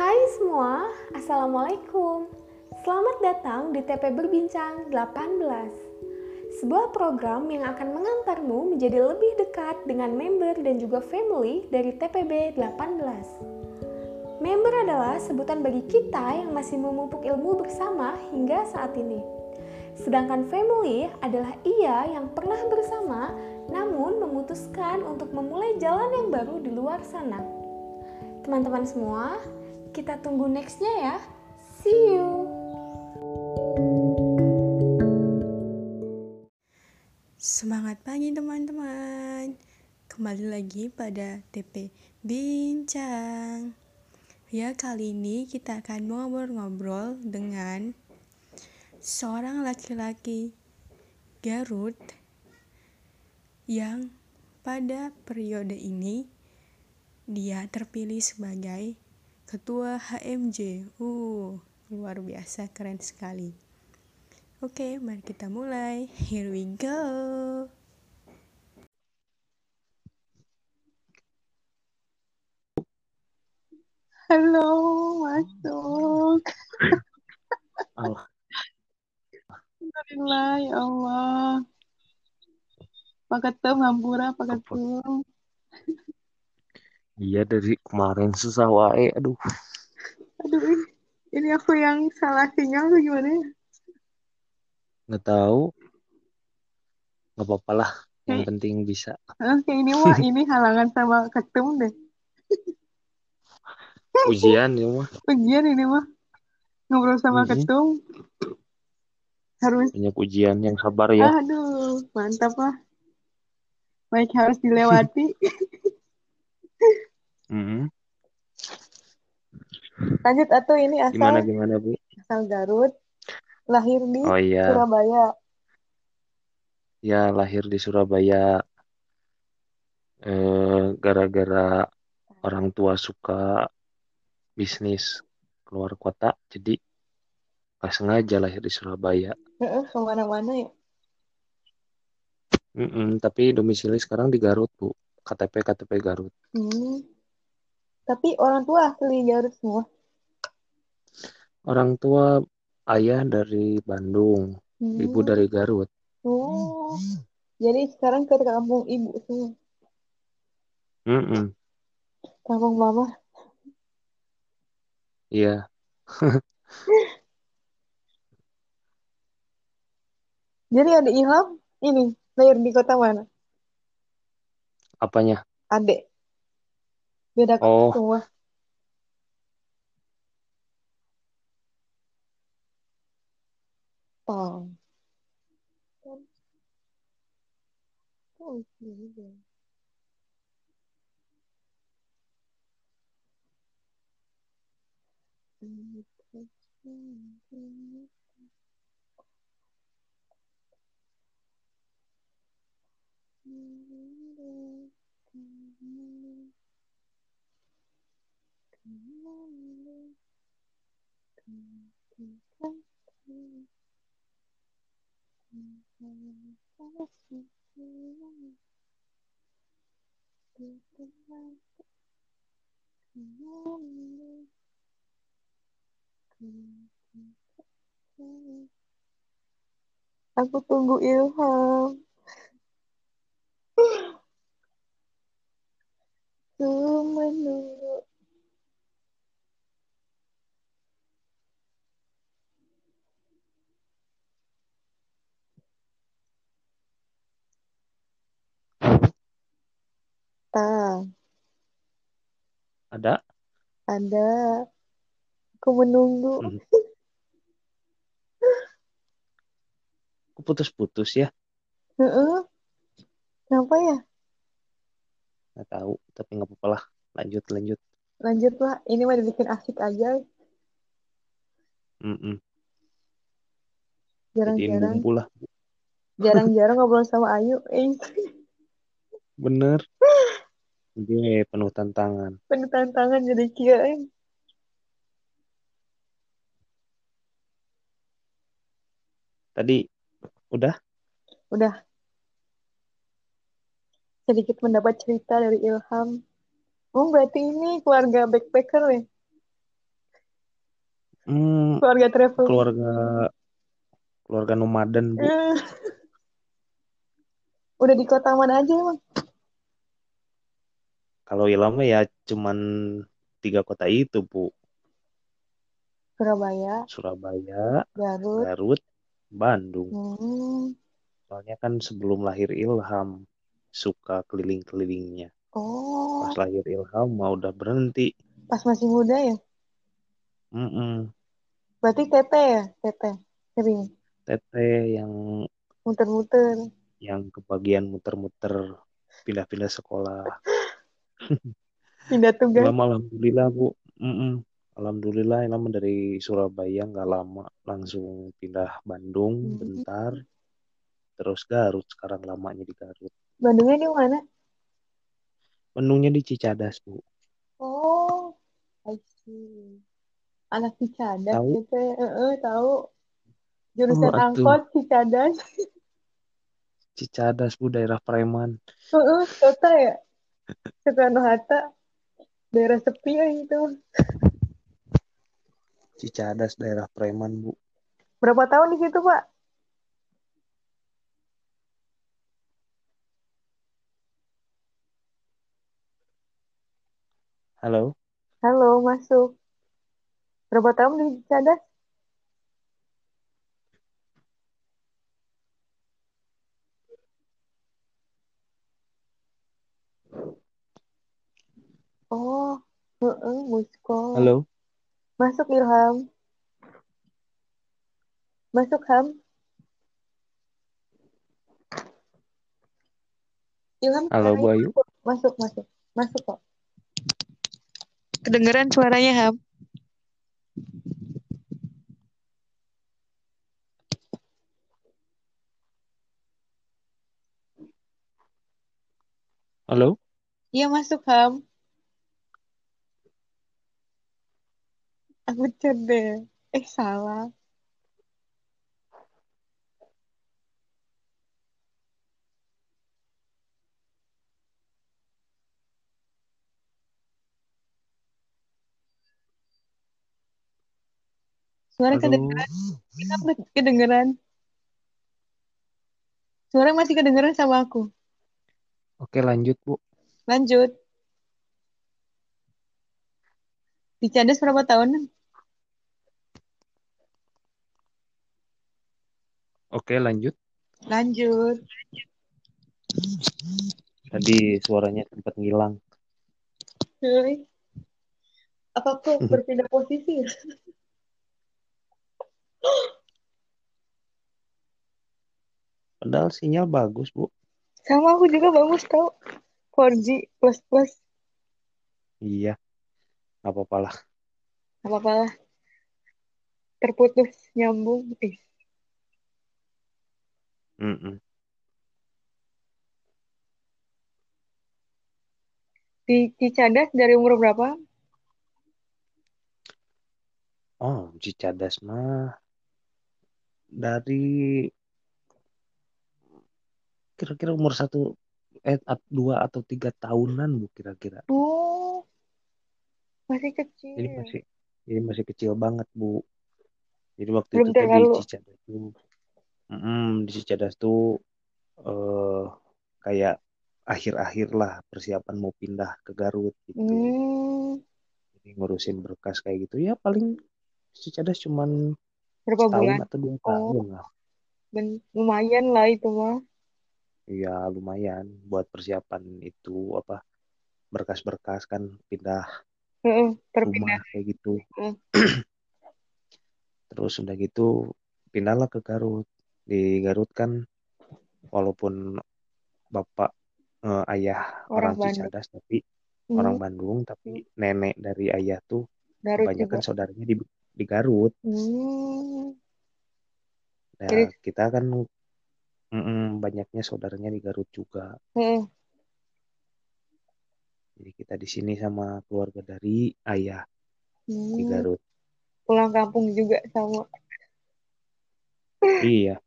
Hai semua, Assalamualaikum. Selamat datang di TP Berbincang 18. Sebuah program yang akan mengantarmu menjadi lebih dekat dengan member dan juga family dari TPB 18. Member adalah sebutan bagi kita yang masih memupuk ilmu bersama hingga saat ini. Sedangkan family adalah ia yang pernah bersama namun memutuskan untuk memulai jalan yang baru di luar sana. Teman-teman semua, kita tunggu nextnya ya. See you! Semangat pagi teman-teman Kembali lagi pada TP Bincang Ya kali ini kita akan ngobrol-ngobrol dengan Seorang laki-laki Garut Yang pada periode ini Dia terpilih sebagai Ketua HMJ Uh, luar biasa keren sekali Oke, mari kita mulai. Here we go. Halo, masuk. Allah. Alhamdulillah, ya Allah. Pak Ketum, Hampura, Pak Ketum. Iya dari kemarin susah wae. Aduh, Aduh, ini, ini aku yang salah sinyal tuh gimana ya? nggak tahu. Nggak apa-apa lah. Yang penting bisa. Oke, ini mah ini halangan sama Ketum deh. Ujian ya mah. Ujian ini mah. Ngobrol sama Mm-mm. Ketum. Harus Banyak ujian yang sabar ya. Aduh, mantap lah. Baik harus dilewati. Mm-mm. Lanjut atau ini asal Gimana gimana Bu? asal Garut, lahir di Oh iya, Surabaya. ya lahir di Surabaya. Eh, gara-gara orang tua suka bisnis keluar kota, jadi nggak sengaja lahir di Surabaya. Heeh, ke mana-mana ya. Mm-mm, tapi domisili sekarang di Garut Bu. KTP KTP Garut. Hmm. Tapi orang tua asli Garut semua. Orang tua ayah dari Bandung, Hmm. ibu dari Garut. Oh. Jadi sekarang ke kampung ibu semua. Mm-mm, Kampung mama. Iya, Jadi ada Ilham ini lahir di kota mana? apanya? Adek. Beda kota Oh, semua. Tong. Oh. Aku tunggu Ilham. Ku menunggu. Tak, ada. ada. Aku menunggu. Hmm, Kok putus-putus ya? Heeh. Kenapa ya? Nggak tahu, tapi nggak apa-apa lah. Lanjut, lanjut. Lanjutlah. Ini mah dibikin asik aja. Mm-mm, Jadiin Jarang-jarang. lah. Jarang-jarang ngobrol sama Ayu. Eh, Bener. Dia penuh tantangan. penuh tantangan jadi kia. Tadi udah? Udah sedikit mendapat cerita dari Ilham. Oh, berarti ini keluarga backpacker ya? Hmm, Keluarga travel. keluarga keluarga nomaden bu. Eh. Udah di kota mana aja emang? Kalau Ilham mah ya cuman tiga kota itu bu. Surabaya, Surabaya, Garut. Garut, Bandung. Hmm. Soalnya kan sebelum lahir Ilham suka keliling-kelilingnya. Oh, Pas lahir Ilham mau udah berhenti. pas masih muda ya? Mm-mm. Berarti tete ya? Tete. Sering Teteh yang muter-muter. yang kebagian muter-muter pindah-pindah sekolah. Pindah tugas. Ilham alhamdulillah bu. Mm-mm. Alhamdulillah Ilham dari Surabaya nggak lama langsung pindah Bandung Hmm. bentar. Terus Garut sekarang lamanya di Garut. Bandungnya di mana? Menunya di Cicadas bu. Oh, I see. Anak Cicadas Tahu? gitu ya. Heeh, tahu. Jurusan Oh, atuh. angkot Cicadas. Cicadas bu daerah preman. Heeh, kota ya. Soekarno Hatta. Daerah sepi ya itu. Cicadas daerah preman bu. Berapa tahun di situ, Pak? Halo. Halo, masuk. Berapa tahun di Cicadas? Oh, heeh, Musko. Halo. Masuk Ilham. Masuk Ham. Ilham Halo Bu Ayu. masuk, masuk, masuk, masuk kok. Kedengeran suaranya Ham. Halo. Iya masuk Ham. Aku chat deh. Eh salah. Suara kedengeran. Kenapa kedengeran? Suara masih kedengeran sama aku. Oke lanjut Bu. Lanjut. Di Cadas berapa tahun? Oke lanjut. Lanjut. Tadi suaranya sempat ngilang. Hei. Apa kok berpindah posisi? Padahal sinyal bagus Bu. Sama aku juga bagus tau. 4G plus plus. Iya. Gak apa-apa lah. Gak apa-apa lah. Terputus nyambung. Eh, Mm-mm. di Cicadas dari umur berapa? Oh, Cicadas mah dari kira-kira umur satu eh dua atau tiga tahunan bu kira-kira. Oh, masih kecil. Jadi masih jadi masih kecil banget bu. Jadi waktu Belum itu tadi terlalu. Cicadas tuh, mm, di Cicadas tuh eh kayak akhir-akhir lah persiapan mau pindah ke Garut gitu. Hmm, Jadi ngurusin berkas kayak gitu ya paling Cicadas cuman berapa bulan? atau dua Oh, tahun lah. ben- lumayan lah itu mah. Ya lumayan buat persiapan itu apa berkas-berkas kan pindah Heeh, perpindahan. rumah kayak gitu. Heeh. Terus udah gitu pindahlah ke Garut. Di Garut kan walaupun bapak eh, ayah Orang orang Bandung. Cicadas tapi orang Hmm, Bandung tapi nenek dari ayah tuh Garut kebanyakan juga. saudaranya di di Garut. Hmm, Nah, jadi, kita kan mm, banyaknya saudaranya di Garut juga. heeh, Jadi kita di sini sama keluarga dari ayah di hmm, Garut. pulang kampung juga sama. Iya,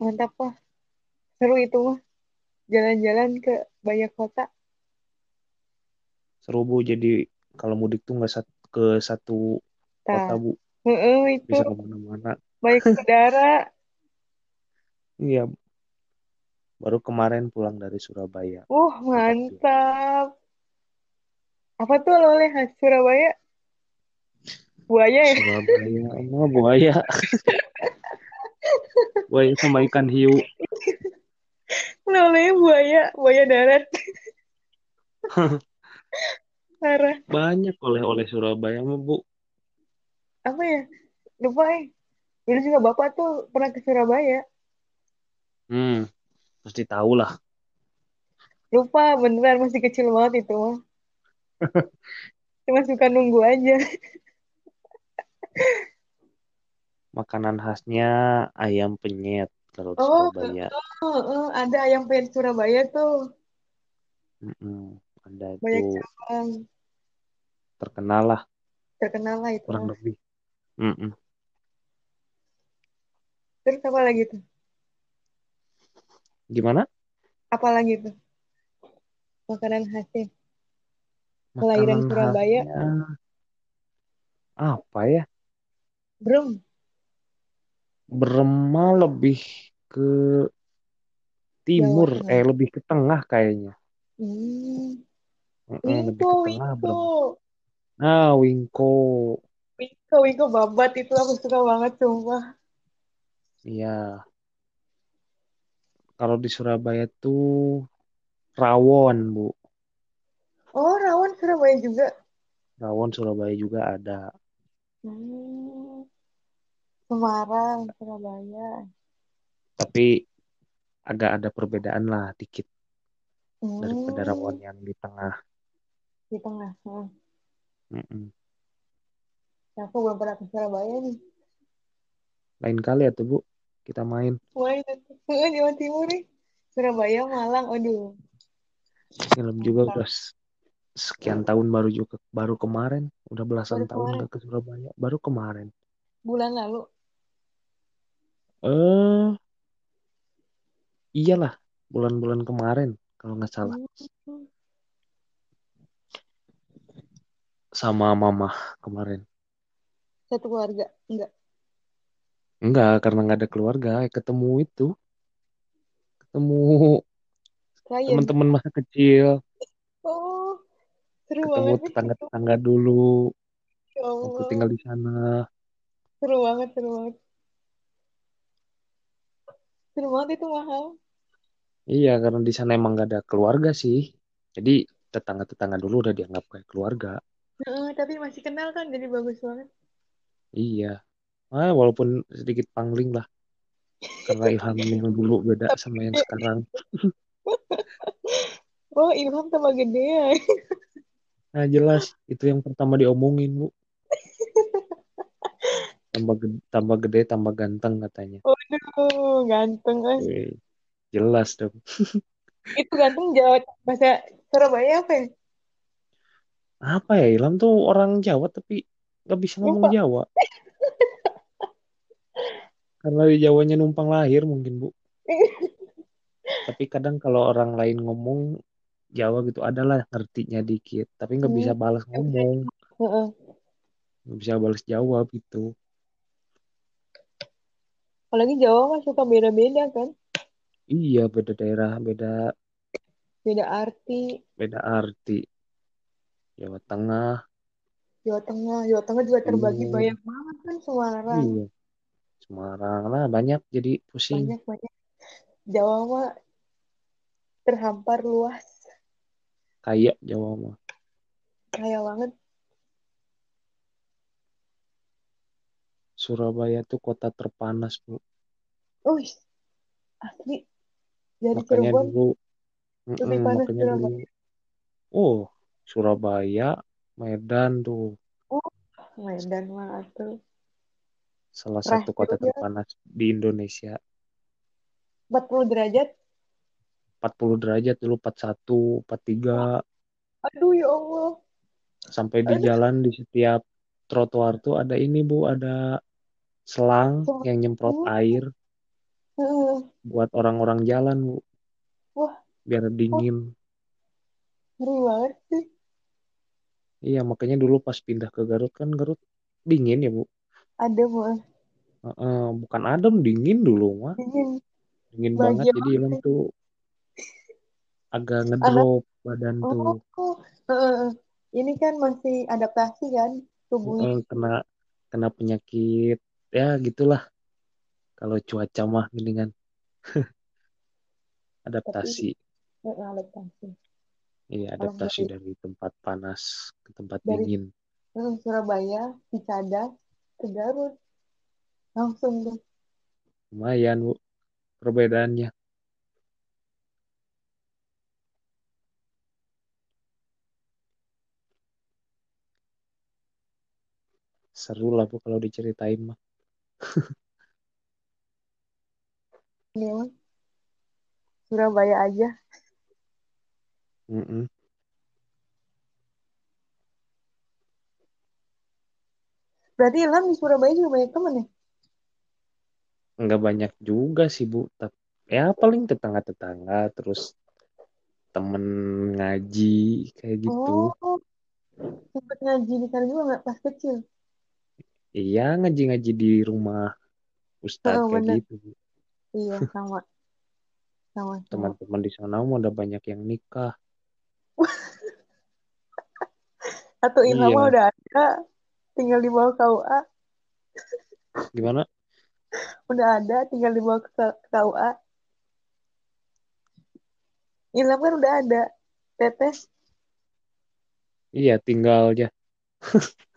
Mantap lah. Seru itu mah. Jalan-jalan ke banyak kota. seru Bu. Jadi kalau mudik tuh nggak sat- ke satu kota Nah, bu heeh, itu bisa ke mana-mana baik saudara. iya baru kemarin pulang dari Surabaya biasa. mantap. Apa tuh oleh khas Surabaya? Buaya ya? Surabaya oh, buaya buaya sama ikan hiu Oleh buaya, buaya darat. Parah. banyak oleh-oleh Surabaya mah bu Apa ya? Lupa ya. Dulu juga bapak tuh pernah ke Surabaya. hmm pasti tahu lah Lupa, beneran masih kecil banget itu mah. Cuma suka nunggu aja. Makanan khasnya ayam penyet kalau di Oh, Surabaya heeh, ada ayam penyet Surabaya tuh. Mm-mm, ada Banyak itu cabang. terkenal lah Terkenal lah itu kurang lebih Mm-mm. Terus apa lagi tuh? gimana Apa lagi tuh? Makanan khasnya. Kelahiran Surabaya. khasnya apa ya Brem. Berema lebih ke timur Jawa eh lebih ke tengah kayaknya Hmm. Mm-mm, lebih Wingko, ke tengah Wingko. Nah Wingko Wingko, Wingko babat itu aku suka banget sumpah. iya kalau di Surabaya tuh rawon bu Oh, rawon Surabaya juga. rawon Surabaya juga ada Hmm. Semarang, Surabaya. tapi agak ada perbedaan lah dikit daripada Hmm. rawon yang di tengah Di tengah. Hmm. Mm-mm. Aku belum pernah ke Surabaya nih. lain kali ya tuh bu kita main tuh Jawa Timur nih. Surabaya, Malang, aduh. film juga udah sekian tahun baru juga baru kemarin udah belasan Baru tahun kemarin, nggak ke Surabaya baru kemarin bulan lalu. Eh iyalah bulan-bulan kemarin kalau nggak salah sama mama kemarin Satu keluarga. Enggak. enggak karena nggak ada keluarga ketemu itu ketemu teman-teman masa kecil Oh, seru ketemu banget tetangga-tetangga dulu Ya waktu Allah. tinggal di sana Seru banget, seru banget. Seru banget itu mahal. iya karena di sana emang nggak ada keluarga sih. Jadi tetangga-tetangga dulu udah dianggap kayak keluarga. Heeh, tapi masih kenal kan, jadi bagus banget. iya. Ah, walaupun sedikit pangling lah. Karena Ilham yang dulu beda sama yang sekarang. Oh, Ilham tambah gede ya. nah jelas. Itu yang pertama diomongin bu tambah gede, tambah gede tambah ganteng katanya. Waduh, ganteng. Wih, jelas dong. Itu ganteng Jawa bahasa Surabaya apa ya? apa ya Ilham tuh orang Jawa tapi nggak bisa ngomong Lupa. Jawa. Karena di Jawanya numpang lahir mungkin bu. Tapi kadang kalau orang lain ngomong Jawa gitu adalah ngertinya dikit. Tapi nggak bisa Hmm, balas ngomong. Nggak bisa balas jawab gitu Apalagi Jawa mah suka beda-beda kan? iya beda daerah beda Beda arti. beda arti Jawa Tengah Jawa Tengah, Jawa Tengah juga terbagi Timur banyak banget kan Semarang. iya Semarang lah banyak jadi pusing Banyak banyak. Jawa mah terhampar luas. kayak Jawa mah Kaya banget. Surabaya tuh kota terpanas bu Wih, asli. Dari makanya Cirebon dulu lebih mm-mm, panas makanya dulu Surabaya. oh Surabaya Medan tuh Oh, Medan mah tuh. salah Cerah satu kota terpanas di Indonesia 40 derajat. 40 derajat dulu 41 43 Aduh ya Allah. sampai di Aduh. jalan di setiap trotoar tuh ada ini bu ada selang yang nyemprot air buat orang-orang jalan bu Wah, biar dingin ngeri banget sih. Iya, makanya dulu pas pindah ke Garut kan Garut dingin ya, Bu. Ada mah Heeh, bukan adem, dingin dulu mah. dingin Dingin banget jadi Ilham ya. tuh agak Anak ngedrop badan tuh. oh heeh. ini kan masih adaptasi kan tubuhnya kena kena penyakit ya gitulah. Kalau cuaca mah mendingan tapi adaptasi. heeh, adaptasi Iya, adaptasi dari dari tempat panas ke tempat dari dingin. Surabaya Cicadas ke Garut langsung tuh Lumayan, Bu, perbedaannya. Seru lah, Bu, kalau diceritain mah. Ini mah Surabaya aja Mm-mm. berarti Ilham di Surabaya juga banyak temen ya Nggak banyak juga sih, Bu. Tapi ya paling tetangga-tetangga, terus temen ngaji, kayak gitu. oh sempet ngaji di sana juga nggak pas kecil Iya, ngaji-ngaji di rumah Ustadz Heeh, kayak bener gitu. Iya sama sama Teman-teman di sana mah udah banyak yang nikah. atau mah Iya, udah ada tinggal di bawah KUA gimana? udah ada tinggal di bawah ke- KUA Ilham kan udah ada tetes Iya, tinggal aja.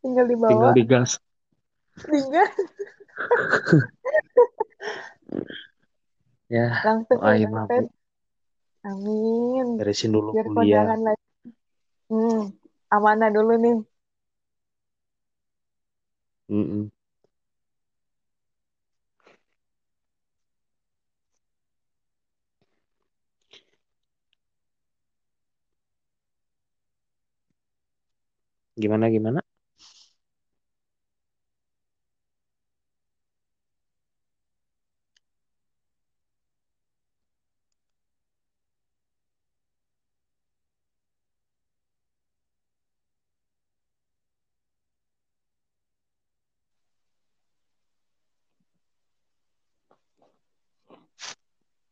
tinggal di Tinggal bawah digas. tinggal Ya, langsung doain tes Bu. amin Beresin dulu biar kuliah. lagi hmm amanah dulu nih Mm-mm. Gimana, gimana?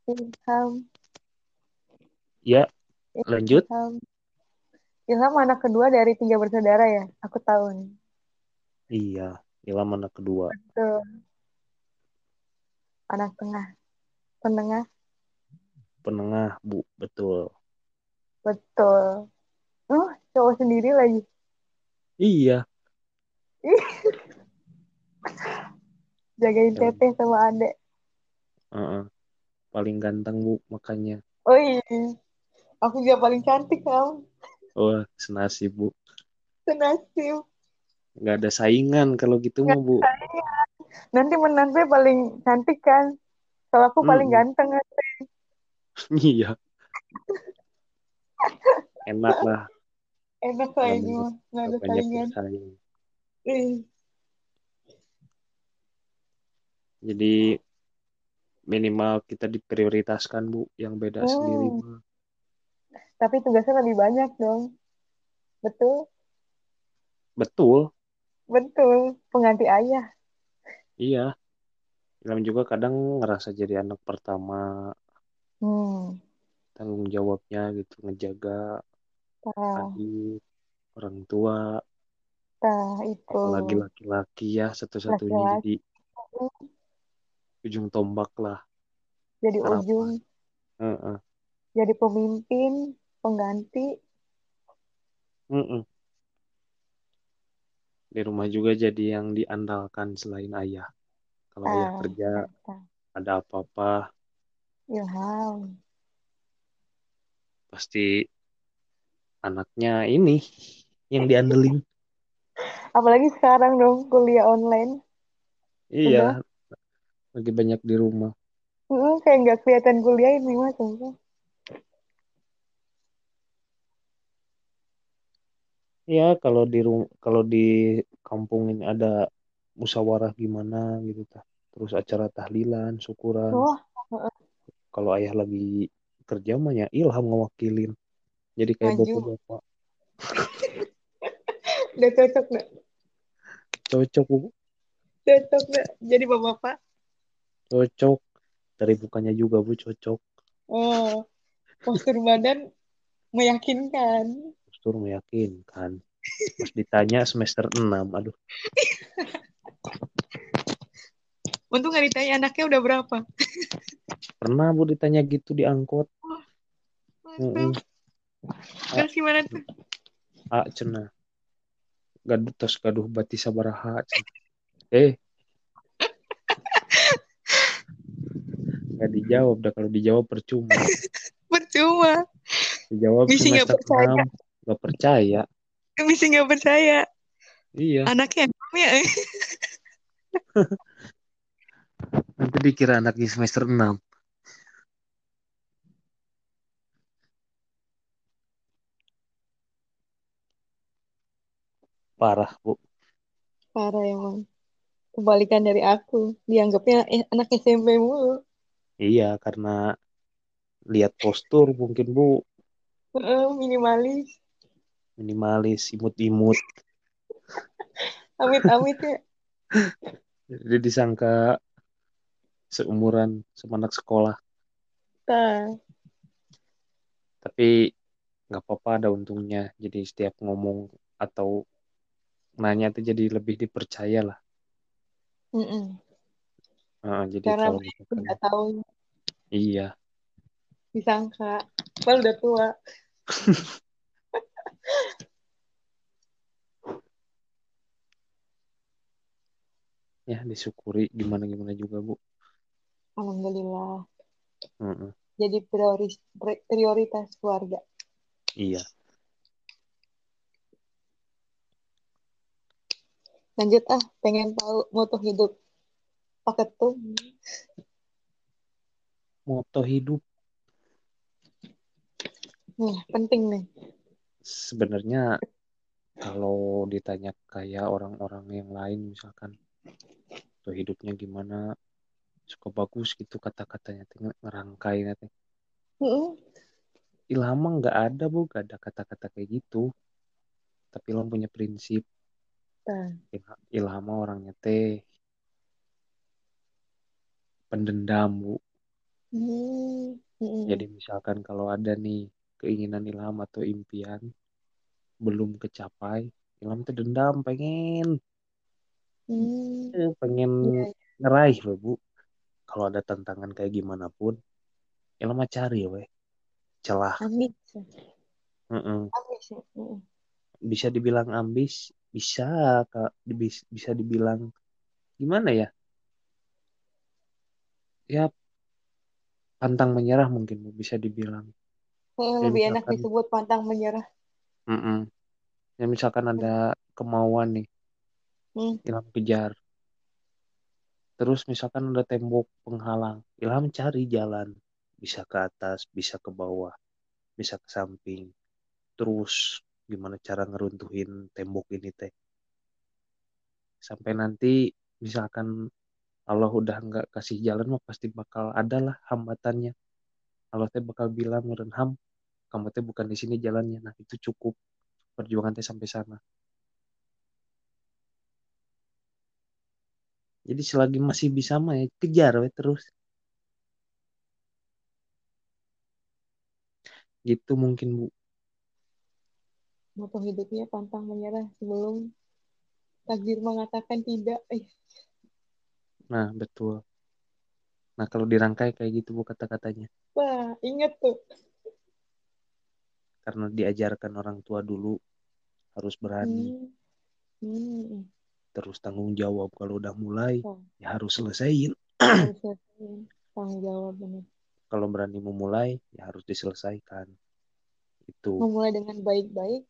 Ilham Ya, lanjut. Ilham Ilham anak kedua dari tiga bersaudara ya aku tahu nih Iya, Ilham anak kedua. tuh anak tengah penengah Penengah, Bu. Betul. betul oh cowok sendiri lagi Iya. Jagain Ilham. teteh sama adek Heeh. Paling ganteng, Bu. Makanya. oh iya aku juga paling cantik kamu Oh, senasib, Bu. senasib Nggak ada saingan kalau gitu mah, Bu. sayang. nanti menantu paling cantik kan kalau aku paling Mm-mm. ganteng kan Iya, enak lah. enak lah ini banyak, mah nggak ada saingan Jadi minimal kita diprioritaskan, Bu. Yang beda sendiri hmm. mah. Tapi tugasnya lebih banyak dong. Betul? Betul. betul. Pengganti ayah. Iya. Ilham juga kadang ngerasa jadi anak pertama, hmm. Tanggung jawabnya gitu, ngejaga adik, orang tua, tah itu. Apalagi laki-laki ya, satu-satunya. Jadi ujung tombak lah, jadi harapan. ujung. Heeh. jadi pemimpin pengganti Mm-mm. Di rumah juga jadi yang diandalkan selain ayah. Kalau ayah tah kerja, tah ada apa-apa, Ilham pasti anaknya ini yang diandelin. apalagi sekarang dong kuliah online Iya, udah lagi banyak di rumah. Mm, kayak nggak kelihatan kuliah ini mah Iya, kalau di ru- kalau di kampung ini ada musyawarah gimana gitu tah. Terus acara tahlilan, syukuran. Heeh. Kalau ayah lagi kerja mah ya Ilham ngewakilin. Jadi kayak bapak-bapak. Udah cocok nggak? Cocok, Bu. Cocok nggak? Jadi bapak-bapak. Cocok. Dari bukannya juga, Bu, cocok. Oh, postur badan meyakinkan. Postur meyakinkan. Pas ditanya semester 6, aduh. Untung nggak ditanya anaknya udah berapa. Pernah, Bu, ditanya gitu di angkot. Terus gimana tuh? A, cenah. Gaduh, tos gaduh bati sabaraha. Eh. Gak dijawab, dah kalau dijawab percuma. Percuma. Dijawab Misi semester percaya. 6. Gak percaya. Misi nggak percaya. Iya. Anaknya ya. Nanti dikira anaknya semester 6. Parah, Bu. Parah emang. Kebalikan dari aku. Dianggapnya eh, anak SMP mulu. Iya, karena lihat postur mungkin Bu Heeh, minimalis. Minimalis, imut-imut. Amit-amit ya. Jadi disangka seumuran sama anak sekolah. Nah, Tapi nggak apa-apa ada untungnya. Jadi setiap ngomong atau nanya tuh jadi lebih dipercaya lah. mm-mm. Heeh, jadi Karena kalau misalkan nggak tahu iya, disangka. Padahal udah tua. ya disyukuri gimana gimana juga Bu. Alhamdulillah. Heeh, Jadi prioris, pri- prioritas keluarga. iya. Lanjut ah, pengen tahu moto hidup Pak Ketum. Moto hidup Nih, penting nih. Sebenarnya kalau ditanya kayak orang-orang yang lain misalkan moto hidupnya gimana suka bagus gitu kata-katanya teh ngerangkai nanti. Mah nggak ada bu, nggak ada kata-kata kayak gitu. Tapi Ilham punya prinsip. Nah, Il- Ilham mah orangnya teh pendendam bu. hmm, mm-mm. Jadi misalkan kalau ada nih keinginan Ilham atau impian belum kecapai, Ilham tuh dendam pengen, Hmm, eh, pengen iya. ngeraih loh bu. Kalau ada tantangan kayak gimana pun, Ilham mah cari weh celah. Ambis. Mm-mm. Ambis ya. Bisa dibilang ambis, bisa kak, Bis- bisa dibilang gimana ya? Ya pantang menyerah mungkin bisa dibilang. Ya Lebih enak disebut pantang menyerah. Mm-mm. Ya misalkan ada kemauan nih, Hmm. Ilham kejar. Terus misalkan ada tembok penghalang, Ilham cari jalan. Bisa ke atas, bisa ke bawah, bisa ke samping. Terus gimana cara ngeruntuhin tembok ini teh. Sampai nanti misalkan Allah udah nggak kasih jalan mah pasti bakal ada lah hambatannya. Allah teh bakal bilang meureun ham, kamu teh bukan di sini jalannya. Nah, itu cukup perjuangan teh sampai sana. Jadi selagi masih bisa mah ya kejar we terus. Gitu mungkin Bu. Moto hidupnya pantang menyerah sebelum takdir mengatakan tidak. Eh, Nah, betul. Nah, kalau dirangkai kayak gitu Bu kata-katanya. wah, inget tuh. Karena diajarkan orang tua dulu harus berani, Hmm. Hmm. terus tanggung jawab kalau udah mulai Oh, ya harus selesaiin. tanggung jawab bener. Kalau berani memulai ya harus diselesaikan. Itu Memulai dengan baik-baik,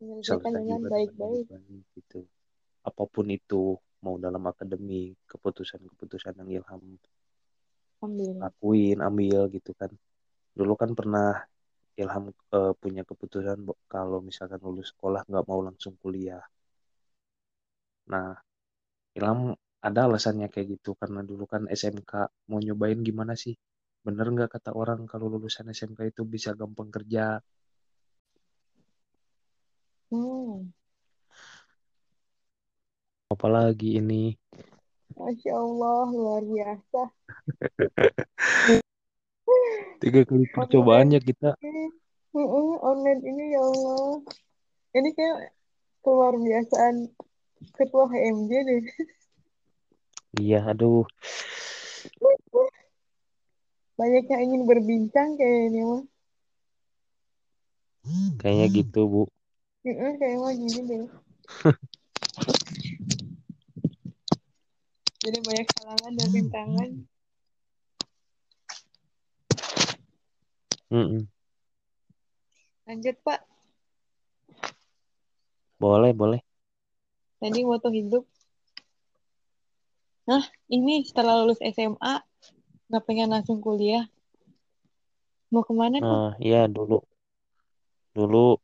menyelesaikan dengan baik-baik. gitu. Apa pun itu mau dalam akademik, keputusan-keputusan yang Ilham Ambil. lakuin, ambil gitu kan. Dulu kan pernah Ilham eh, punya keputusan kalau misalkan lulus sekolah nggak mau langsung kuliah. Nah, Ilham ada alasannya kayak gitu karena dulu kan SMK mau nyobain gimana sih? Bener nggak kata orang kalau lulusan SMK itu bisa gampang kerja, Hmm. Apalagi ini. Masya Allah, luar biasa. Tiga kali percobaannya kita. Uh-uh, online ini ya Allah. Ini kayak keluar biasaan ketua HMJ deh. Iya, aduh. Banyak yang ingin berbincang kayaknya mah. Kayaknya gitu, Bu. Uh-uh, kayak mah gini deh. Jadi banyak halangan dan rintangan. Mm-mm. Lanjut Pak. Boleh, boleh. Tadi moto hidup. Nah, ini setelah lulus SMA, nggak pengen langsung kuliah. Mau ke mana tuh? Nah, iya dulu. Dulu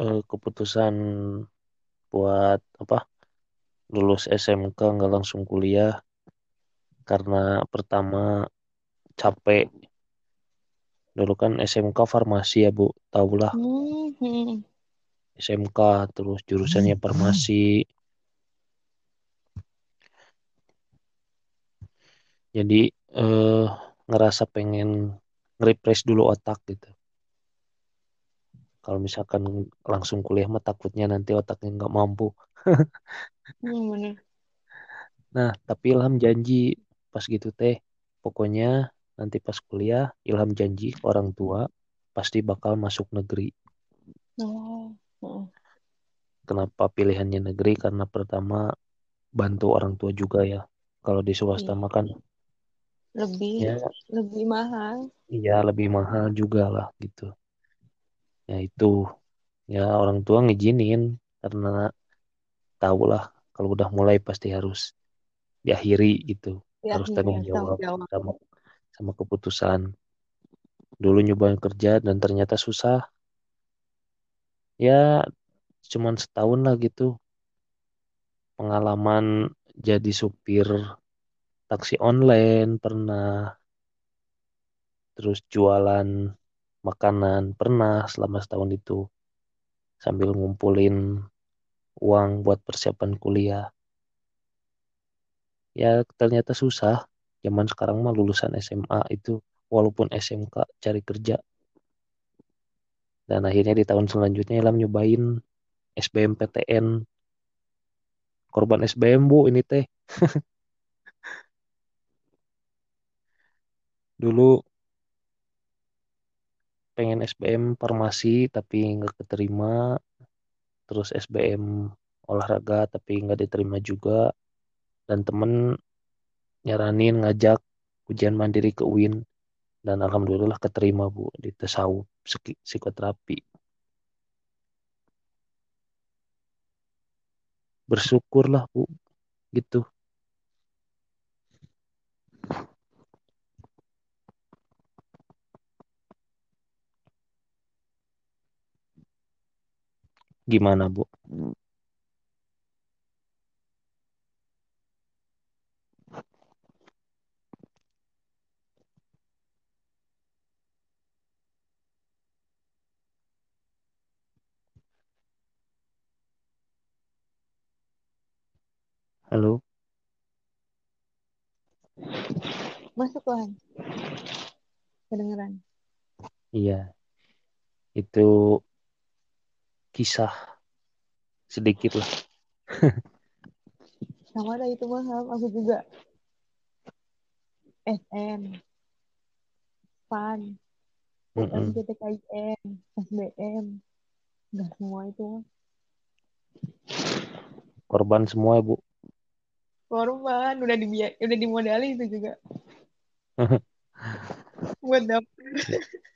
eh, keputusan buat apa? Lulus SMK nggak langsung kuliah karena pertama capek. Dulu kan SMK farmasi ya, Bu. Tahulah Hmm, hmm. SMK terus jurusannya farmasi. Jadi eh, ngerasa pengen nge-refresh dulu otak gitu. Kalau misalkan langsung kuliah mah takutnya nanti otaknya nggak mampu. Hmm. Nah, tapi Ilham janji pas gitu teh, pokoknya nanti pas kuliah Ilham janji ke orang tua pasti bakal masuk negeri. Oh, heeh. Kenapa pilihannya negeri? Karena pertama bantu orang tua juga ya. Kalau di swasta Iya. mah kan Lebih, ya lebih mahal. iya lebih mahal juga lah gitu. Ya itu ya orang tua ngizinin karena tahu lah kalau udah mulai pasti harus diakhiri gitu. Ya, Harus tanggung tanggung jawab jawab. sama sama keputusan. Dulu nyobain kerja dan ternyata susah. Ya cuman setahun lah gitu. Pengalaman jadi supir taksi online pernah. Terus jualan makanan pernah selama setahun itu. Sambil ngumpulin uang buat persiapan kuliah. Ya ternyata susah. Zaman sekarang mah lulusan SMA itu walaupun SMK cari kerja. Dan akhirnya di tahun selanjutnya Ilham nyobain SBMPTN. Korban SBM bu ini teh. Dulu pengen SBM farmasi tapi nggak keterima. Terus SBM olahraga tapi nggak diterima juga. Dan temen nyaranin ngajak ujian mandiri ke UIN. Dan alhamdulillah keterima bu di tasawuf psikoterapi. Bersyukurlah bu gitu. Gimana bu? Halo? Masuk lah. Kedengeran. Iya. Itu kisah sedikit lah. Sama ada itu mah, aku juga. SM, PAN. PTKIN, SBM. Enggak semua itu. Korban semua bu. Korban, udah di udah dimodali itu juga. Buat dapur.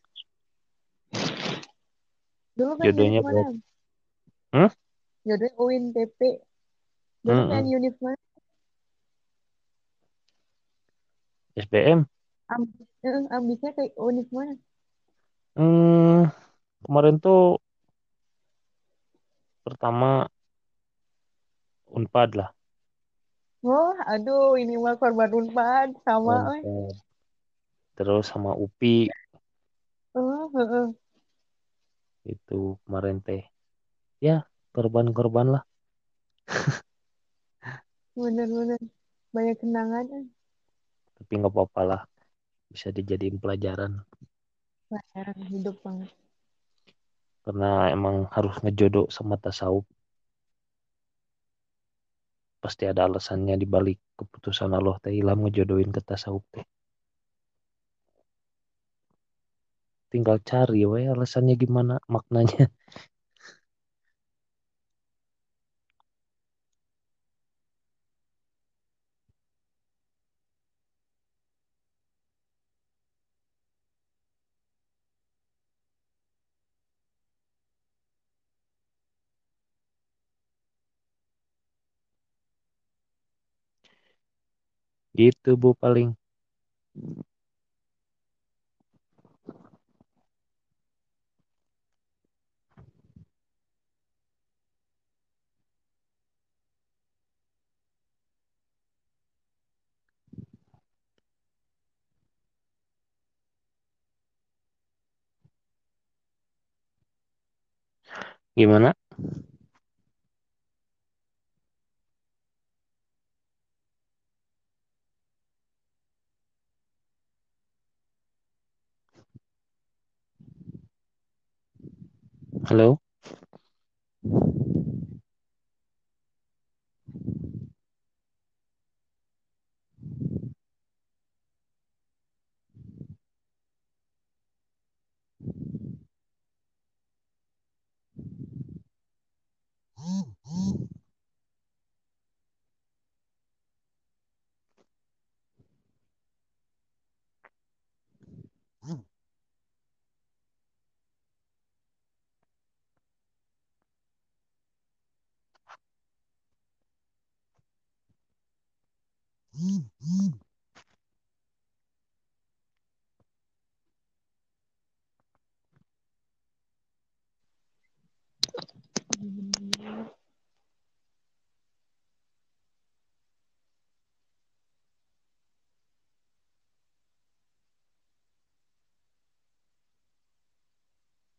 Dulu kan Jodohnya mana? Hmm? Jodohnya UIN TP. Dulu Mm-mm. kan univ mana? SBM. Ambis, eh, ambisnya kayak univ mana? Hmm, kemarin tuh pertama Unpad lah. Wah, aduh, ini mah korban unpad sama, eh. Unpad. Terus sama UPI Oh, heeh. itu kemarin teh. ya korban-korban lah Bener-bener. Banyak kenangan. tapi nggak apa-apa lah bisa dijadiin pelajaran Pelajaran hidup banget. karena emang harus ngejodoh sama tasawuf pasti ada alasannya di balik keputusan Allah ilham ngejodohin ke tasawuf teh. Tinggal cari we alasannya gimana maknanya gitu bu paling. Gimana halo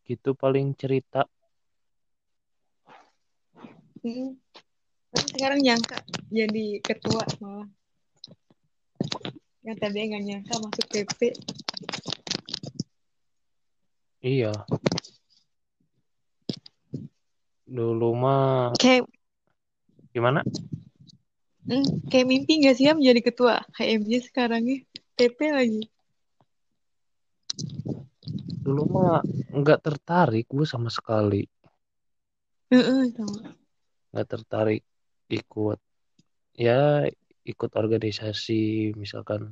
gitu paling cerita Hmm. Sekarang nyangka jadi ketua malah. Yang tadi nggak nyangka masuk PP. iya dulu mah Kayak, gimana hmm, kayak mimpi nggak sih ya menjadi ketua HMJ sekarang ya? PP lagi. dulu mah nggak tertarik gue sama sekali nggak tertarik ikut ya ikut organisasi misalkan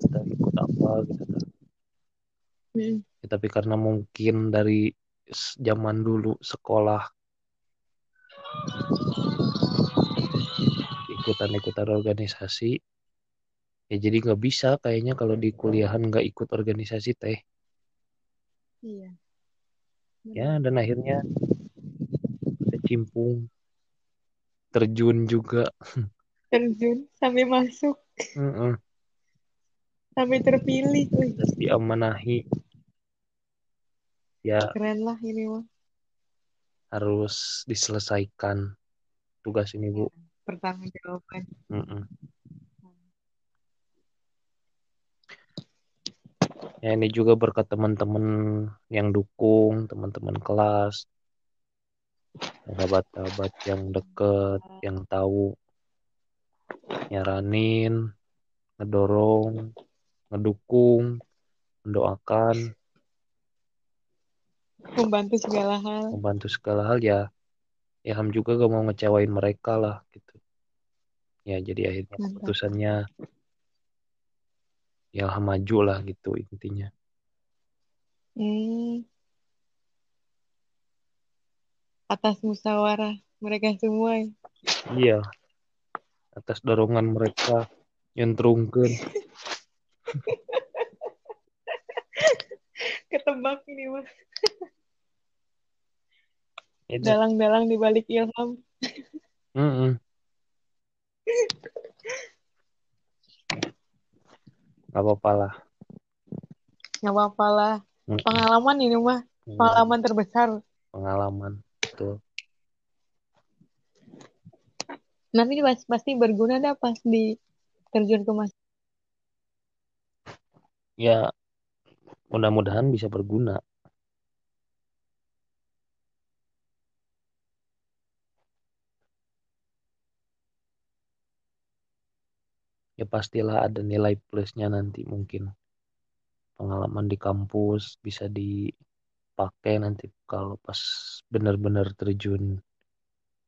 kita ikut apa gitu kan. Hmm. Ya, tapi karena mungkin dari zaman dulu sekolah ikutan-ikutan organisasi ya jadi nggak bisa kayaknya kalau di kuliahan nggak ikut organisasi teh Iya. ya dan akhirnya kecimpung terjun juga Terjun sampai masuk, Mm-mm. sampai terpilih. Wih, terus diamanahi ya keren lah ini mah. harus diselesaikan tugas ini bu Pertanggung jawaban. Mm-mm. ya ini juga berkat teman-teman yang dukung teman-teman kelas sahabat-sahabat yang deket yang tahu nyaranin ngedorong ngedukung mendoakan Membantu segala hal. membantu segala hal ya ya Ham juga gak mau ngecewain mereka lah gitu ya jadi akhirnya Mantap. keputusannya ya Ham maju lah gitu intinya Hmm. Atas musyawarah mereka semua. ya. iya atas dorongan mereka nyentrungkeun Ketebak ini mah. Dalang-dalang di balik ilham. Mm-mm. Gak apa-apa lah Nggak apa-apa lah. Pengalaman ini mah. Pengalaman terbesar. pengalaman betul Nanti pas- pasti berguna dah pas di terjun ke mas. ya mudah-mudahan bisa berguna ya pastilah ada nilai plusnya nanti mungkin pengalaman di kampus bisa dipakai nanti kalau pas benar-benar terjun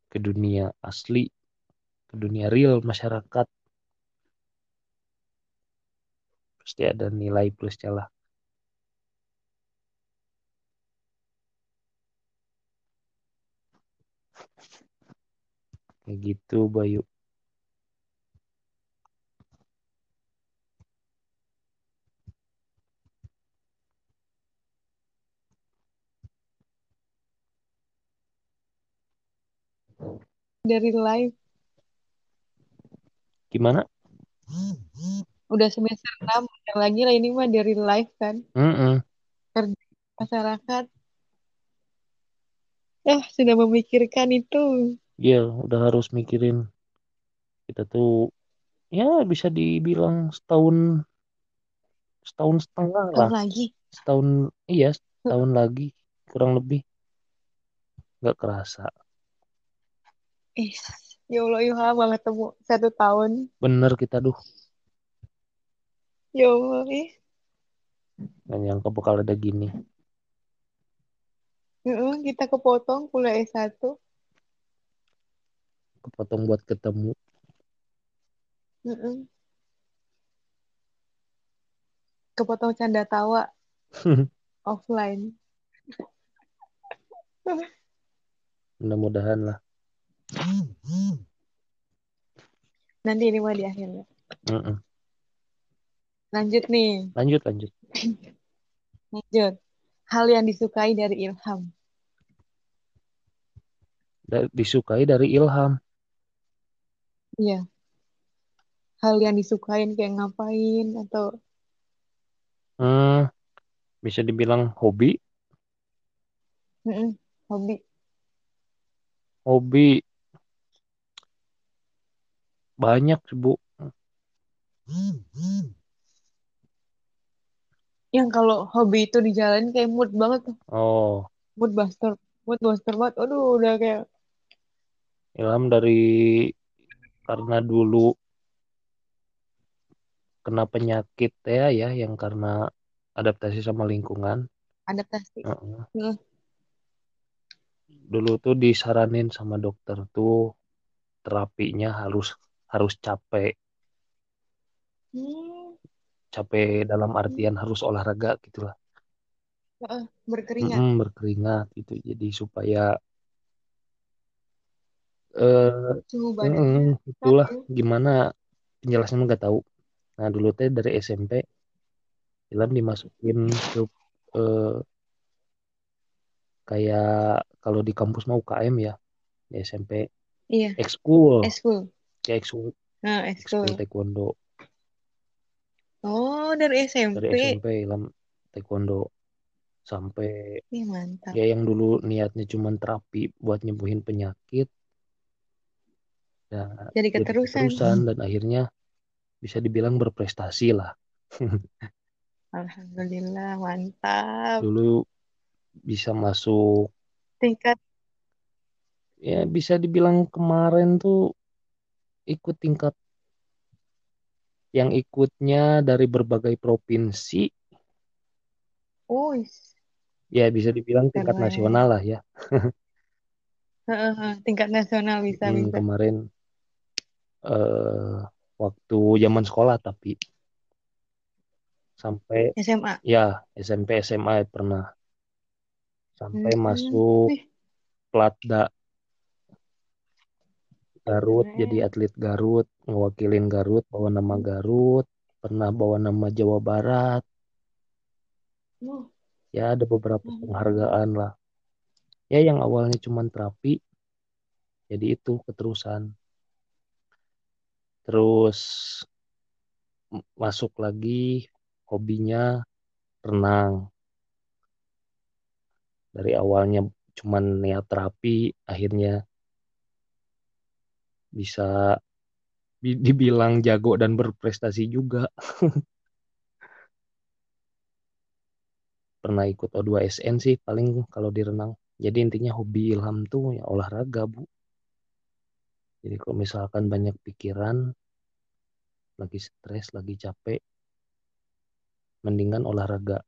ke dunia asli ke dunia real masyarakat. Pasti ada nilai plusnya lah. Kayak gitu Bayu. Dari live. Gimana Udah semester 6. Bentar lagi lah ini mah dari live kan. Mm-mm. Kerja masyarakat. Eh, sudah memikirkan itu. Iya udah harus mikirin kita tuh ya bisa dibilang setahun setahun setengah lah Tahun lagi. setahun iya setahun lagi kurang lebih nggak kerasa Eh, ya Allah, ya Allah, ketemu satu tahun. bener kita duh Ya Allah, eh. nggak nyangka bakal ada gini Heeh, kita kepotong kuliah S1. kepotong buat ketemu Heeh. Kepotong canda tawa offline. mudah-mudahan lah Nanti ini mah di akhirnya. Mm-mm. Lanjut nih, lanjut lanjut lanjut. Hal yang disukai dari Ilham. Da- disukai dari Ilham Iya. Hal yang disukain kayak ngapain atau hmm, bisa dibilang hobi Mm-mm, hobi. hobi banyak sih bu Yang kalau hobi itu dijalanin kayak mood banget tuh. oh Mood buster. Mood buster banget. Aduh, udah kayak Ilham dari karena dulu kena penyakit ya ya yang karena adaptasi sama lingkungan adaptasi. Heeh. Heeh. dulu tuh disaranin sama dokter tuh terapinya harus harus capek. Hmm, capek dalam artian harus olahraga gitulah. Berkeringat. Mm-mm, berkeringat itu jadi supaya eh badannya mm-mm, itulah gimana penjelasannya nggak tahu. Nah dulu teh dari SMP Ilham dimasukin ke eh, kayak kalau di kampus mau UKM ya di SMP Iya, ekskul. Eskul. Kayak ekskul Nah, ekskul eskul. taekwondo Oh, dari dari SMP. SMP Ilham taekwondo sampai Ih, mantap. ya yang dulu niatnya cuma terapi buat nyembuhin penyakit ya Jadi jadi keterusan. keterusan dan akhirnya bisa dibilang berprestasi lah Alhamdulillah, mantap. dulu bisa masuk Tingkat ya bisa dibilang kemarin tuh ikut tingkat yang ikutnya dari berbagai provinsi. Uis, ya bisa dibilang tingkat keren. nasional lah ya. Tingkat nasional bisa Hmm, bisa. kemarin eh waktu zaman sekolah tapi. Sampai SMA. ya SMP SMA pernah. Sampai Hmm, masuk Platda Garut jadi atlet Garut ngewakilin Garut bawa nama Garut pernah bawa nama Jawa Barat. Oh, ya ada beberapa mantap. penghargaan lah. Ya yang awalnya cuma terapi jadi itu keterusan. Terus masuk lagi hobinya renang. Dari awalnya cuman niat terapi akhirnya bisa dibilang jago dan berprestasi juga. Pernah ikut O2SN sih paling kalau di renang jadi intinya hobi Ilham tuh ya olahraga bu. Jadi kalau misalkan banyak pikiran lagi stres lagi capek mendingan olahraga.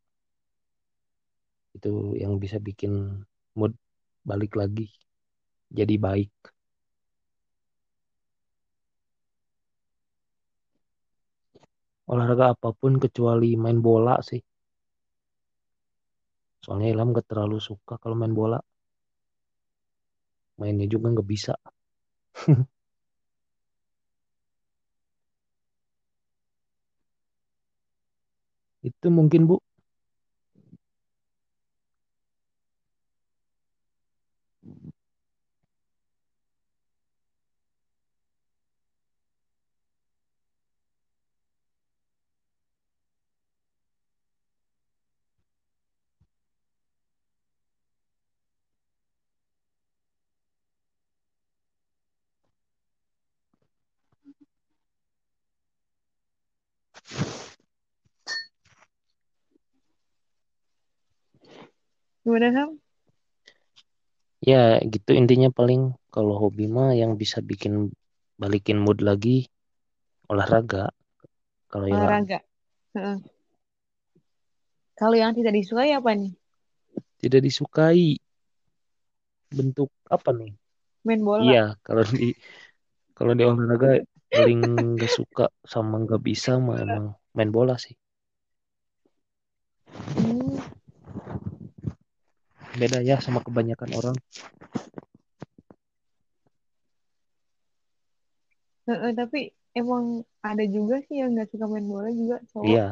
Itu yang bisa bikin mood balik lagi jadi baik olahraga apa pun kecuali main bola sih. Soalnya Ilham gak terlalu suka kalau main bola. Mainnya juga nggak bisa. Itu mungkin bu Gimana Ham? ya gitu intinya paling kalau hobi mah yang bisa bikin balikin mood lagi olahraga kalau Ilham Olahraga. Kalau yang tidak disukai apa nih? tidak disukai bentuk apa nih Main bola. iya kalau di kalau di olahraga paling gak suka sama gak bisa mah emang main bola sih. Beda ya sama kebanyakan orang Heeh, tapi emang ada juga sih yang nggak suka main bola juga cowok. iya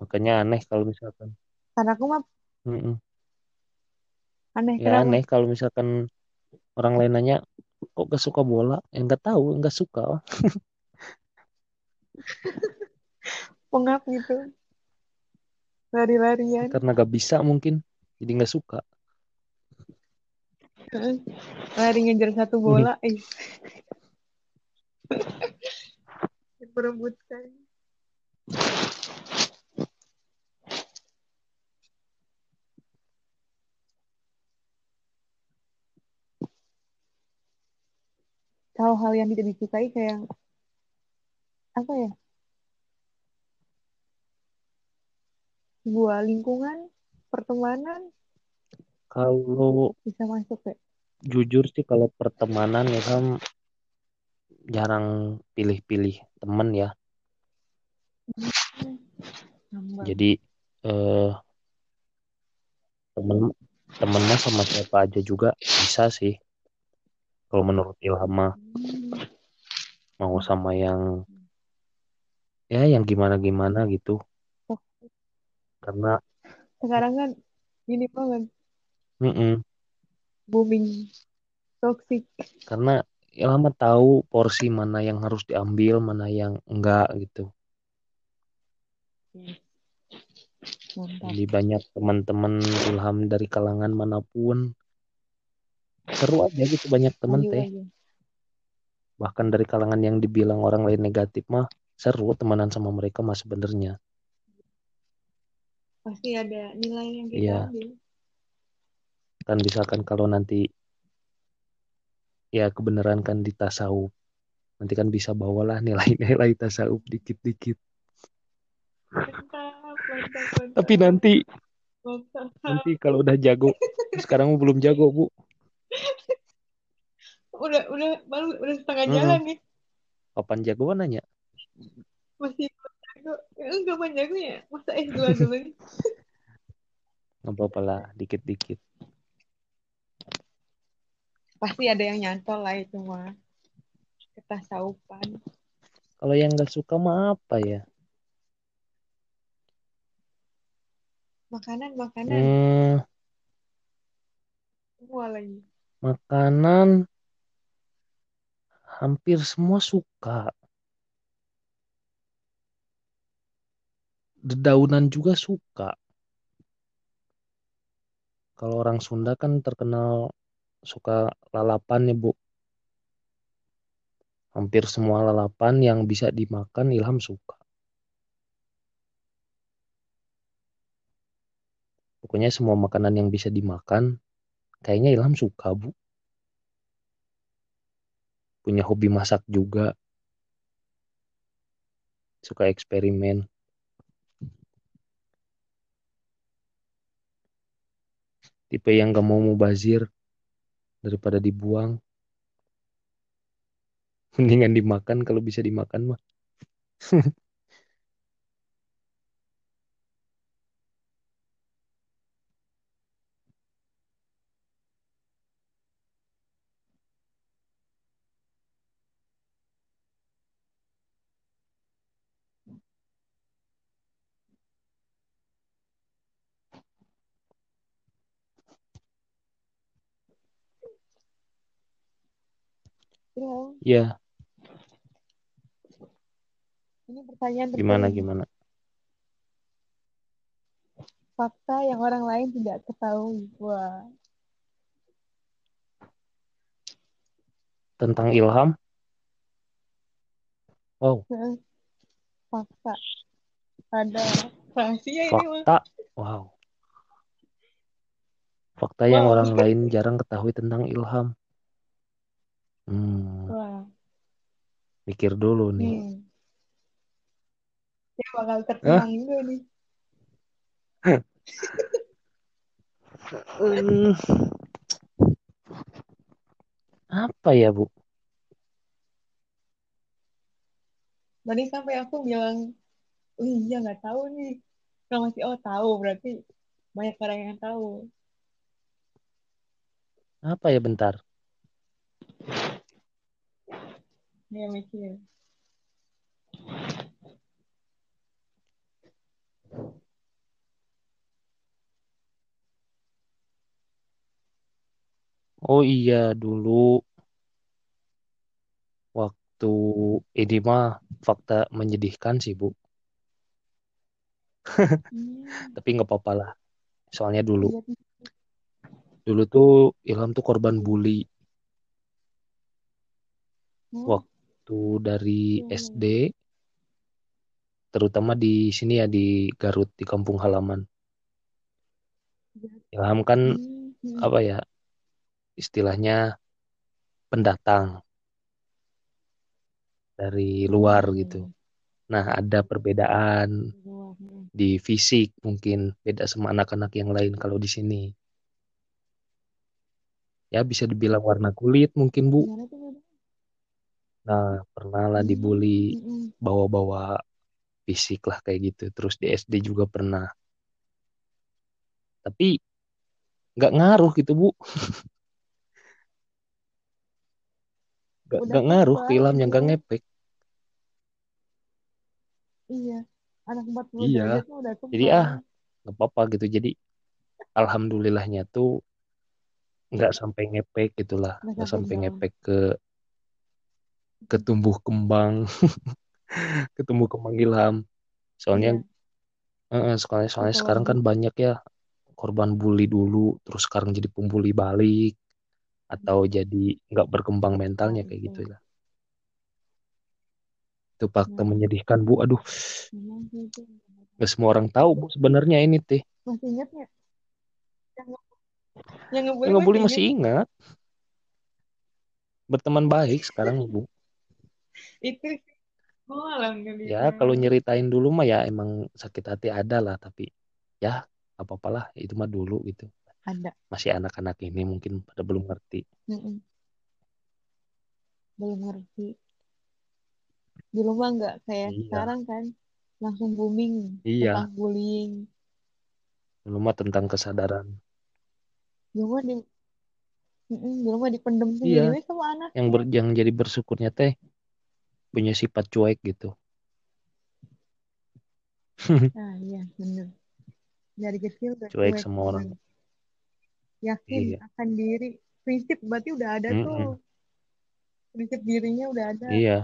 makanya aneh kalau misalkan Karena aku mah Mm-mm. aneh ya kenapa? aneh kalau misalkan orang lain nanya kok gak suka bola ya nggak tahu nggak suka Pengap gitu. Lari-larian. karena gak bisa mungkin jadi nggak suka. Lari ngejar satu bola. Eh. Diperebutkan. Kalau hal yang tidak disukai kayak apa ya? Sebuah lingkungan, pertemanan kalau bisa masuk ya. jujur sih kalau pertemanan ya kan jarang pilih-pilih temen ya Ngambang. jadi eh, temen temen mah sama siapa aja juga bisa sih kalau menurut Ilham mah Hmm. mau sama yang ya yang gimana gimana gitu karena sekarang kan gini banget. Mm-mm, booming. Toxic. karena Ilham mah tahu porsi mana yang harus diambil mana yang enggak gitu. Mantap. jadi banyak teman-teman Ilham dari kalangan mana pun. Seru aja gitu banyak temen Ayo teh. bahkan dari kalangan yang dibilang orang lain negatif mah seru temenan sama mereka mah sebenarnya Pasti ada nilai yang kita Iya. ambil. kan misalkan kalau nanti ya kebenaran kan di tasawuf nanti kan bisa bawalah nilai-nilai tasawuf dikit-dikit tapi nanti Mantap. nanti kalau udah jago sekarang belum jago bu Udah, udah, baru udah setengah Mm-mm. jalan nih. kapan jagoan nanya Masih. Ya, enggak jago ya. Masa S2 dulu nih. nggak apa-apa lah dikit-dikit Pasti ada yang nyantol lah itu mah. Ketasawufan. kalau yang nggak suka mah apa ya Makanan, makanan. hmm, Semua lagi. makanan hampir semua suka dedaunan juga suka. Kalau orang Sunda kan terkenal suka lalapan ya bu. Hampir semua lalapan yang bisa dimakan Ilham suka. Pokoknya semua makanan yang bisa dimakan kayaknya Ilham suka bu. Punya hobi masak juga. Suka eksperimen tipe yang gak mau mubazir daripada dibuang. Mendingan dimakan kalau bisa dimakan mah Ilham, ya ini pertanyaan gimana terpenting. gimana Fakta yang orang lain tidak ketahui. Wah, tentang Ilham wow fakta. Ada rahasia ini mah. fakta wow fakta yang Wow. orang lain jarang ketahui tentang Ilham hmm Wah, mikir dulu nih nih. Saya bakal tercengang juga nih. Hmm. apa ya bu Tadi sampai aku bilang, oh iya nggak tahu nih. Kalau masih oh tahu berarti banyak orang yang tahu. apa ya bentar Dia mikir. oh iya dulu waktu ini mah fakta menyedihkan sih bu. Tapi nggak apa-apa lah. Soalnya dulu iya dulu tuh Ilham tuh korban bully Oh, waktu dari iya, iya. SD terutama di sini ya di Garut di kampung halaman Ilham kan Hmm, hmm. apa ya istilahnya pendatang dari luar Oh, iya, gitu iya. nah ada perbedaan hmm. di fisik mungkin beda sama anak-anak yang lain kalau di sini ya bisa dibilang warna kulit mungkin bu Gimana tuh beda? Nah pernah lah dibully Hmm, hmm. bawa-bawa fisik lah kayak gitu. Terus di SD juga pernah. Tapi nggak ngaruh gitu bu. Udah nggak ngaruh ke Ilhamnya nggak dia. ngepek. Iya, anak 40 Iya. mah udah jadi ah nggak apa-apa gitu. Jadi alhamdulillahnya tuh nggak sampai ngepek gitulah. Nggak sampai ngepek ke ke tumbuh kembang ke tumbuh kembang Ilham. Soalnya Iya, eh, soalnya soalnya Psikologi. sekarang kan banyak ya korban bully dulu terus sekarang jadi pembuli balik atau jadi nggak berkembang mentalnya kayak itu. gitu lah itu fakta Nah. menyedihkan bu. Aduh. Nggak semua orang tahu bu sebenarnya ini teh. Masih ingat nggak? Yang, nge- yang ngebully yang ngebully masih ingat. Berteman baik sekarang bu Itu oh alhamdulillah. ya kalau nyeritain dulu mah ya emang sakit hati ada lah tapi ya apa apalah itu mah dulu gitu Ada. masih anak-anak ini mungkin pada belum ngerti Mm-mm. Belum ngerti. Dulu mah nggak kayak Iya. sekarang kan. Langsung booming Iya. tentang bullying. dulu mah tentang kesadaran Dulu mah di dulu mah dipendem Iya. sendiri we sama anak. yang ber, yang jadi bersyukurnya teh punya sifat cuek gitu Ah iya bener. Dari kecil udah Cuek cuek sama orang. Yakin Iya. akan diri. Prinsip berarti udah ada Mm-mm. tuh. Prinsip dirinya udah ada. iya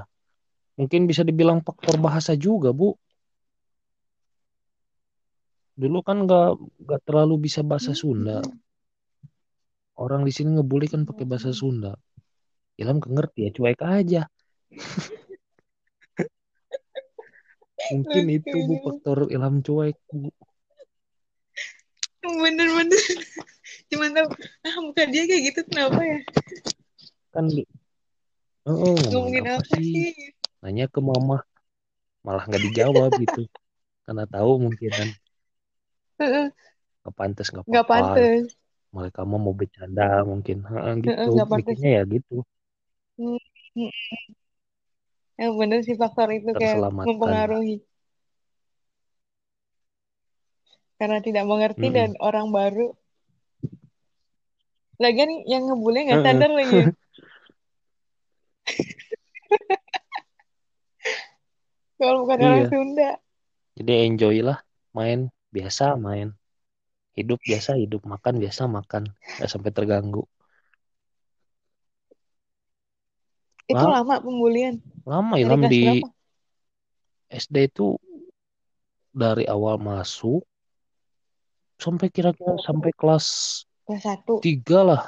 mungkin bisa dibilang faktor bahasa juga bu dulu kan nggak nggak terlalu bisa bahasa Sunda orang di sini ngebully kan pakai bahasa Hmm. Sunda Ilham ngerti ya cuek aja mungkin itu bu faktor Ilham cuek bu. Bener-bener. Cuman tahu, ah muka dia kayak gitu kenapa ya? kan oh, ngomongin apa apa sih? sih? nanya ke mama. Malah nggak dijawab gitu. Karena tahu mungkin kan. Nggak pantas nggak Nggak apa-apa. pantes. mereka mau mau bercanda mungkin. Heeh, Heeh, gitu nggak mikirnya ya gitu Hmm, hmm. Yang bener sih faktor itu kayak mempengaruhi. Karena tidak mengerti Mm-mm. dan orang baru. Lagian yang ngebully nggak sadar lagi. ya. Kalau bukan orang Iya. Sunda. jadi enjoy lah main biasa main hidup biasa hidup makan biasa makan nggak sampai terganggu Itu Lah. lama pembulian. lama Ilham di berapa? SD itu dari awal masuk sampai kira-kira sampai kelas Kelas satu. tiga lah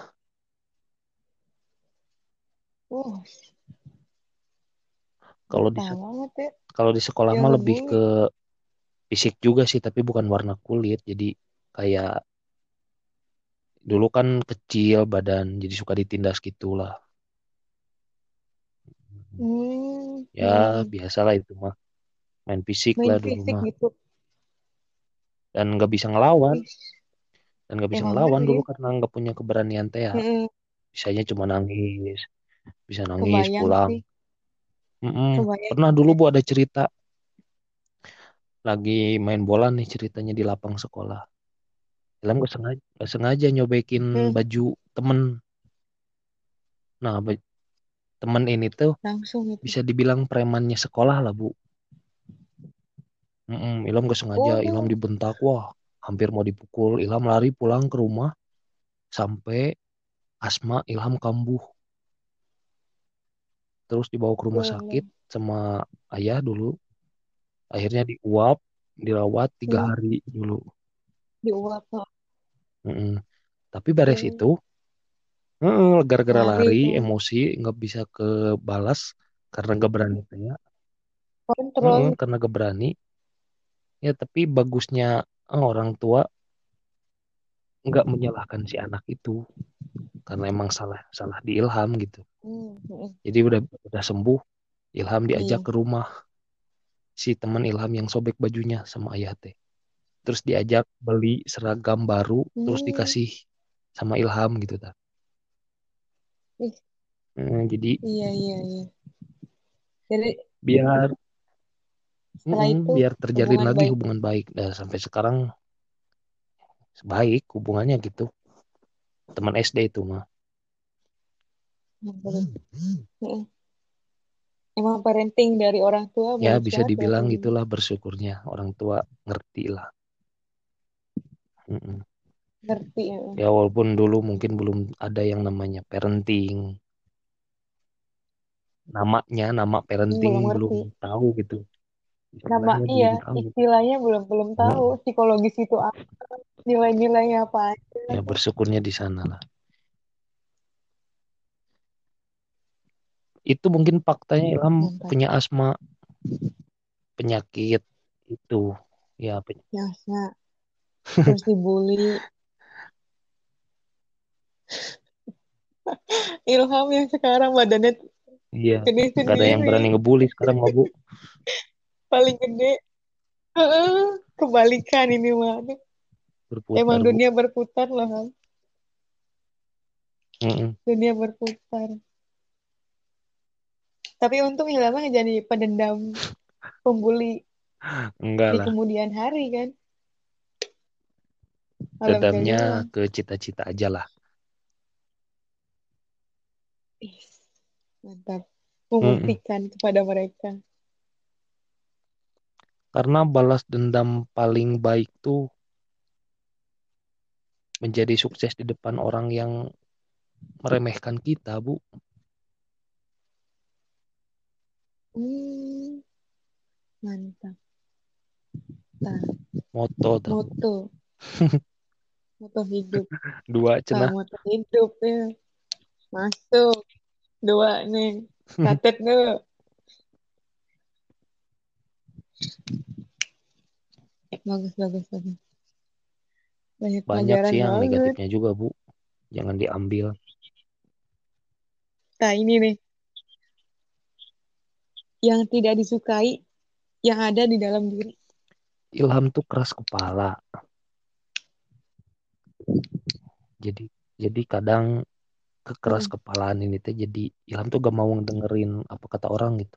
Uh, kalau di ya. kalau di sekolah Yang mah lebih ke fisik juga sih tapi bukan warna kulit jadi kayak dulu kan kecil badan jadi suka ditindas gitulah Hmm, ya hmm. biasalah itu mah main fisik Main lah dulu fisik mah gitu. dan nggak bisa ngelawan dan nggak bisa emang ngelawan dulu ya. karena nggak punya keberanian teh ya Mm-mm. bisanya cuma nangis bisa nangis Kebayang pulang sih. Mm-mm. Kebayang. pernah dulu bu ada cerita lagi main bola nih ceritanya di lapang sekolah Ilham gak sengaja, gak sengaja nyobekin Hmm. baju temen nah temen ini tuh Langsung itu. bisa dibilang premannya sekolah lah bu Mm-mm. Ilham gak sengaja Ilham Oh, dibentak wah hampir mau dipukul Ilham lari pulang ke rumah sampai asma Ilham kambuh terus dibawa ke rumah belum. sakit sama ayah dulu akhirnya diuap dirawat tiga Hmm. hari dulu Diuap. Mm-mm. tapi beres Hmm. itu heeh, gara-gara Lari lari kan. emosi nggak bisa kebalas karena gak berani tanya Kontrol. Heeh, karena gak berani ya tapi bagusnya eh, orang tua nggak menyalahkan si anak itu karena emang salah salah di Ilham gitu Hmm. hmm. jadi udah udah sembuh Ilham diajak Iya. ke rumah si teman Ilham yang sobek bajunya sama ayah teh terus diajak beli seragam baru terus Hmm. dikasih sama Ilham gitu ta Eh, jadi Iya, iya, iya. Jadi biar setelah mm-mm, itu biar terjalin hubungan lagi baik. hubungan baik dan sampai sekarang baik hubungannya gitu teman SD itu mah Heeh. Emang parenting dari orang tua ya bisa dibilang gitulah bersyukurnya orang tua ngerti lah Mm-mm. Ngerti ya. ya walaupun dulu mungkin belum ada yang namanya parenting namanya nama Hmm, parenting belum belum tahu gitu Nama iya, belum tahu istilahnya belum belum tahu Mm. psikologis itu apa, nilai-nilainya apa aja. ya bersyukurnya di sana lah itu mungkin faktanya Ilham Mantap. punya asma penyakit itu ya pen- Biasa. Terus dibully. Ilham yang sekarang badannya iya gede nggak ada yang berani ngebully sekarang mah bu paling gede. Kebalikan ini mah. Berputar Emang bu dunia berputar loh, Ham. Mm-mm. Dunia berputar. Tapi untung Ilham jadi pendendam pembuli enggak di lah kemudian hari kan. Dedamnya ke cita-cita aja lah Mantap. Membuktikan kepada mereka. karena balas dendam paling baik tuh menjadi sukses di depan orang yang meremehkan kita bu Hmm, mantap. Nah, moto moto. moto hidup Dua ah, cenah. moto hidup ya masuk. Dua nih catet dulu bagus bagus bagus. Banyak Banyak pelajaran sih yang banget. negatifnya juga, Bu. Jangan diambil. nah ini nih. Yang tidak disukai yang ada di dalam diri. Ilham tuh keras kepala. Jadi jadi kadang kekeras Hmm. kepalaan ini teh jadi Ilham tuh gak mau dengerin apa kata orang gitu.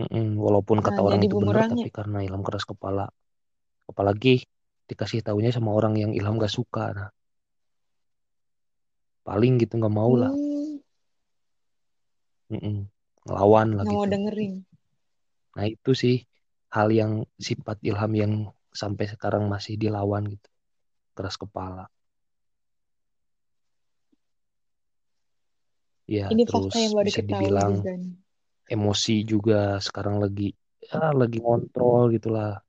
Mm-mm, walaupun kata Nah, orang itu benar tapi karena Ilham keras kepala. Apalagi dikasih taunya sama orang yang Ilham gak suka. Nah, paling gitu gak mau lah. Hmm, Mm-mm, ngelawan lah nggak mau gitu. dengerin Nah itu sih hal yang sifat Ilham yang sampai sekarang masih dilawan gitu. Keras kepala. Ya ini terus fakta yang baru bisa dibilang juga nih emosi juga sekarang lagi ya lagi ngontrol gitulah.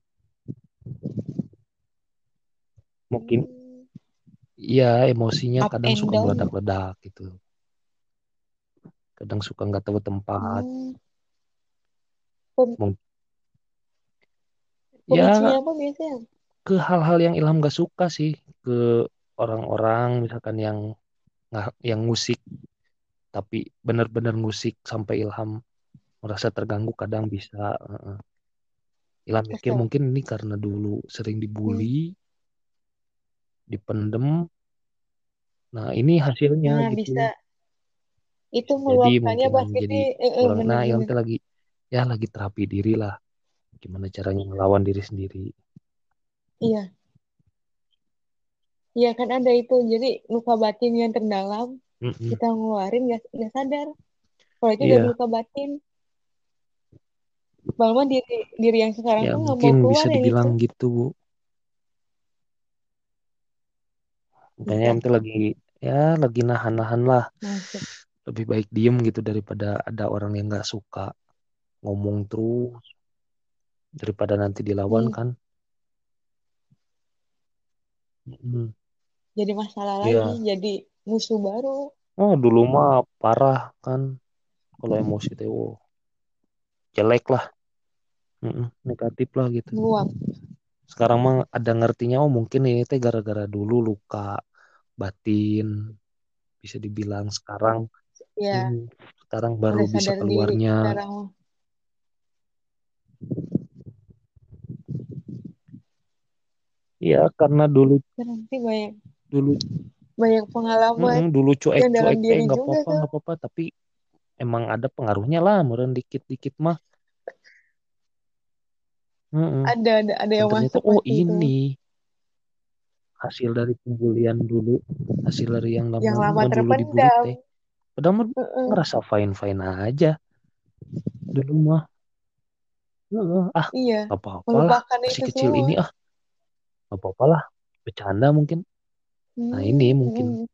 Mungkin Hmm, ya emosinya Up kadang suka meledak-ledak gitu. Kadang suka nggak tahu tempat. hmm. Pem- Mung- Ya apa biasanya ke hal-hal yang Ilham gak suka sih ke orang-orang misalkan yang nggak yang musik tapi benar-benar musik sampai Ilham merasa terganggu kadang bisa Heeh. Ilham mikir mungkin ini karena dulu sering Hmm. dibully dipendem. Nah ini hasilnya nah gitu. bisa. Itu jadi meluapkannya pas jadi eh, eh, kurang nah Ilham lagi ya lagi terapi diri lah. Gimana caranya melawan diri sendiri. Iya. Iya kan ada itu. Jadi luka batin yang terdalam Mm-mm. kita ngeluarin nggak nggak sadar kalau itu Iya. dari luka batin bahwa diri diri yang sekarang ya tuh nggak mau mungkin keluar bisa itu dibilang gitu Bu makanya Ilham tuh lagi ya lagi nahan-nahan lah masuk lebih baik diem gitu daripada ada orang yang nggak suka ngomong terus daripada nanti dilawan Hmm. kan Mm. jadi masalah Iya. lagi jadi musuh baru. Oh dulu mah parah kan kalau emosi teh wow, jelek lah. Mm-mm, negatif lah gitu. Meluap. Sekarang mah ada ngertinya oh mungkin ini teh gara-gara dulu luka batin bisa dibilang sekarang. Ya hmm, sekarang baru udah bisa diri keluarnya. sekarang. Iya karena dulu nanti banyak. dulu banyak pengalaman mm-mm, dulu yang dalam cuek-cuek teh diri nggak apa-apa tuh nggak apa-apa tapi emang ada pengaruhnya lah meren dikit-dikit mah. Mm-mm. ada ada ada yang ternyata masuk oh itu. ini. Hasil dari pembulian dulu hasil dari yang lama, yang lama dulu dibully terpendam teh padahal mah ngerasa fine fine aja. Dulu mah Heeh, ah iya apa-apa lah. itu kecil semua. ini ah. Apa-apa lah. Bercanda mungkin nah ini Hmm, mungkin mm,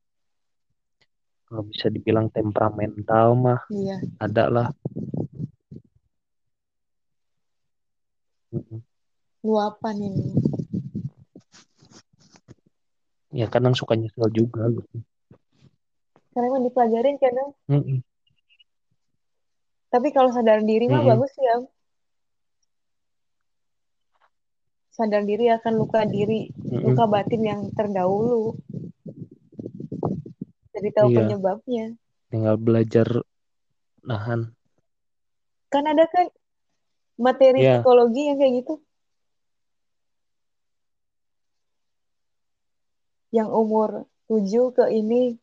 kalau bisa dibilang temperamental mah iya. ada lah. Luapan ini. Ya kadang suka nyesel juga gitu. Karena emang dipelajarin kan Em. Mm-mm. tapi kalau sadar diri mah Mm-mm. bagus ya sadar diri akan luka diri luka batin yang terdahulu. Jadi tahu Iya. penyebabnya. Tinggal belajar nahan. Kan ada kan materi Iya. psikologi yang kayak gitu? Yang umur 7 ke ini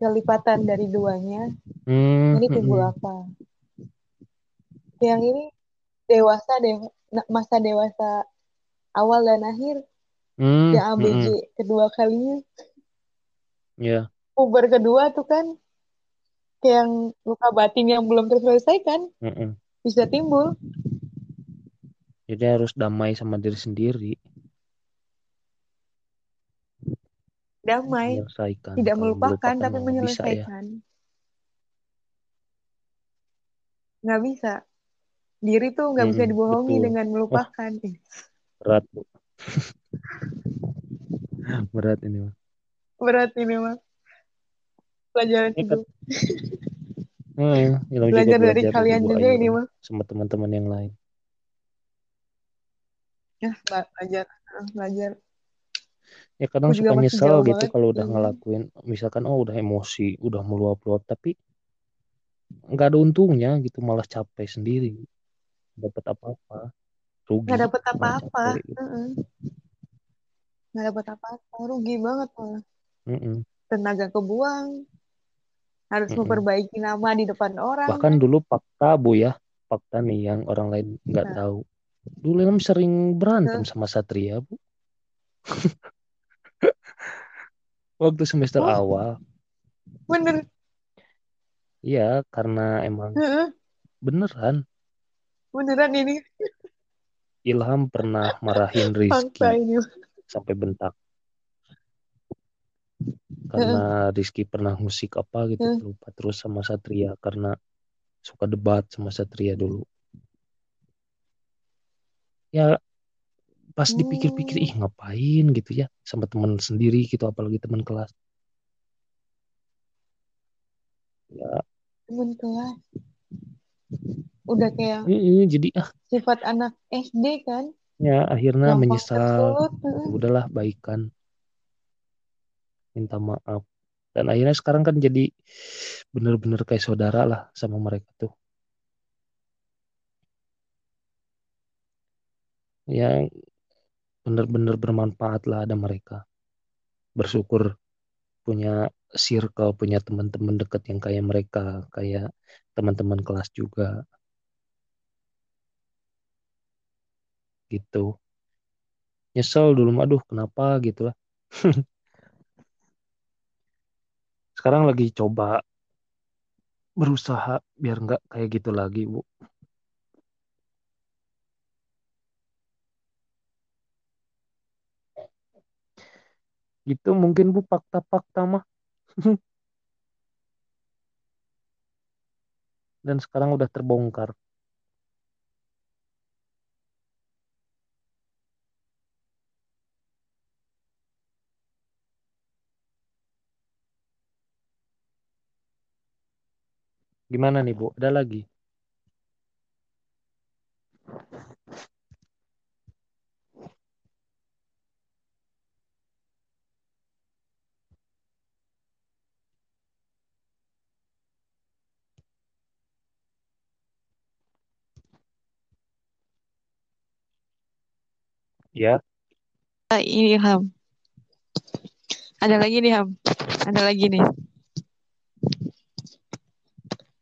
kelipatan dari duanya. Hmm, ini timbul apa? Yang ini dewasa dewa, masa dewasa awal dan akhir Hmm, yang ABG mm-mm. kedua kalinya Iya. puber kedua tuh kan kayak yang luka batin yang belum terselesaikan Mm-mm. bisa timbul Jadi harus damai sama diri sendiri, damai menyelesaikan. tidak melupakan tapi mah nggak bisa ya. menyelesaikan nggak bisa diri tuh nggak bisa Mm-mm, dibohongi betul. dengan melupakan berat, Bu. berat ini mah Berat ini mah. Pelajaran Ini hidup. Hmm, Ilham juga Belajar dari belajar kalian juga ini mah. sama teman-teman yang lain Ya, bela- belajar. Ah, Belajar. ya kadang Aku suka nyesel gitu banget. kalau udah Hmm. ngelakuin misalkan oh udah emosi udah meluap-luap tapi nggak ada untungnya gitu malah capek sendiri dapat apa-apa rugi Nggak dapet malah apa-apa. gitu. Nggak dapet apa-apa. Rugi banget malah. Mm-mm. Tenaga kebuang. Harus Mm-mm. memperbaiki nama di depan orang. bahkan dulu fakta bu ya fakta nih yang orang lain nggak Nah. tahu dulu Ilham sering berantem sama Satria bu waktu semester Oh. awal Bener. iya karena emang Heeh. beneran Beneran ini. Ilham pernah marahin Rizky sampai bentak. Karena Rizky pernah musik apa gitu Hmm. lupa. Terus sama Satria karena suka debat sama Satria dulu. Ya pas dipikir-pikir ih ngapain gitu ya sama teman sendiri gitu apalagi teman kelas. Ya. Temen kelas. Udah kayak eh, jadi ah. sifat anak SD kan. ya akhirnya Gampang menyesal. tersulut. ya udahlah baikan. Minta maaf. Dan akhirnya sekarang kan jadi bener-bener kayak saudara lah sama mereka tuh. Yang bener-bener bermanfaat lah ada mereka. Bersyukur punya circle punya teman-teman dekat yang kayak mereka kayak teman-teman kelas juga. Gitu. Nyesel dulu aduh kenapa gitu lah. Sekarang lagi coba berusaha biar nggak kayak gitu lagi bu. Gitu mungkin bu fakta-fakta mah dan sekarang udah terbongkar. Gimana nih bu? Ada lagi ya Ah, ini Ilham. Ada lagi nih Ham. Ada lagi nih.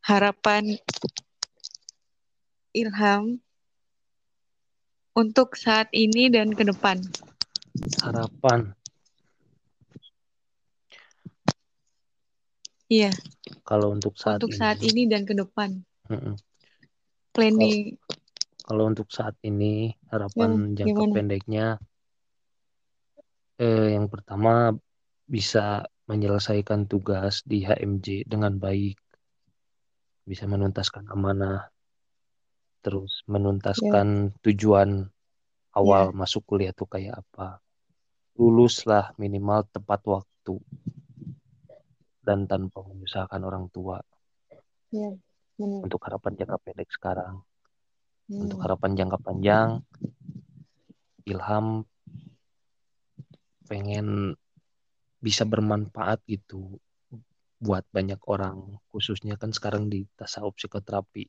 Harapan Ilham untuk saat ini dan ke depan. harapan Iya, kalau untuk saat untuk ini saat ini dan ke depan. Mm-mm. Planning. Kalau untuk saat ini harapan Ya, jangka gimana? pendeknya eh, yang pertama bisa menyelesaikan tugas di HMJ dengan baik. Bisa menuntaskan amanah. Terus menuntaskan tujuan awal masuk kuliah tuh kayak apa. Lulus lah minimal tepat waktu. Dan tanpa menyusahkan orang tua. Ya, benar. untuk harapan jangka pendek sekarang Hmm. untuk harapan jangka panjang Ilham pengen bisa bermanfaat gitu buat banyak orang khususnya kan sekarang di tasawuf psikoterapi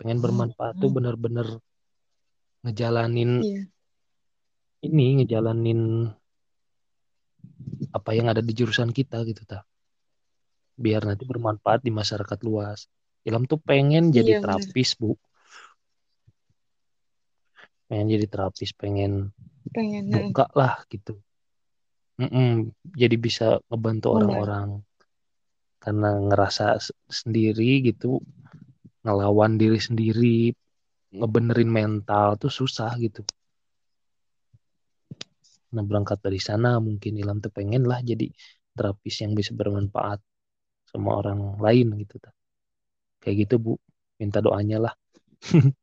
pengen bermanfaat tuh bener-bener ngejalanin Iya, ini ngejalanin apa yang ada di jurusan kita gitu ta biar nanti bermanfaat di masyarakat luas. Ilham tuh pengen jadi Iya, benar. terapis bu pengen jadi terapis pengen pengen. buka lah gitu. Mm-mm, jadi bisa ngebantu orang-orang. Karena ngerasa sendiri gitu. Ngelawan diri sendiri ngebenerin mental tuh susah gitu. Nah berangkat dari sana mungkin Ilham tuh pengen lah jadi terapis yang bisa bermanfaat sama orang lain gitu kayak gitu bu. Minta doanya lah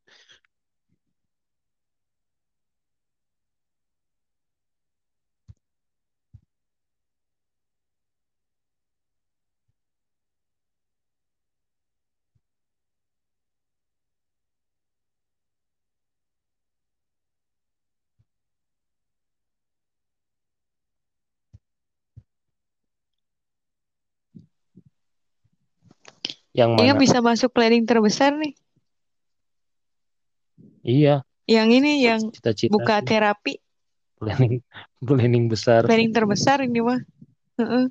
Yang Ini mana? bisa masuk planning terbesar nih. Iya, Yang ini yang cita-cita buka sih. terapi planning planning besar. planning terbesar ini mah. Heeh,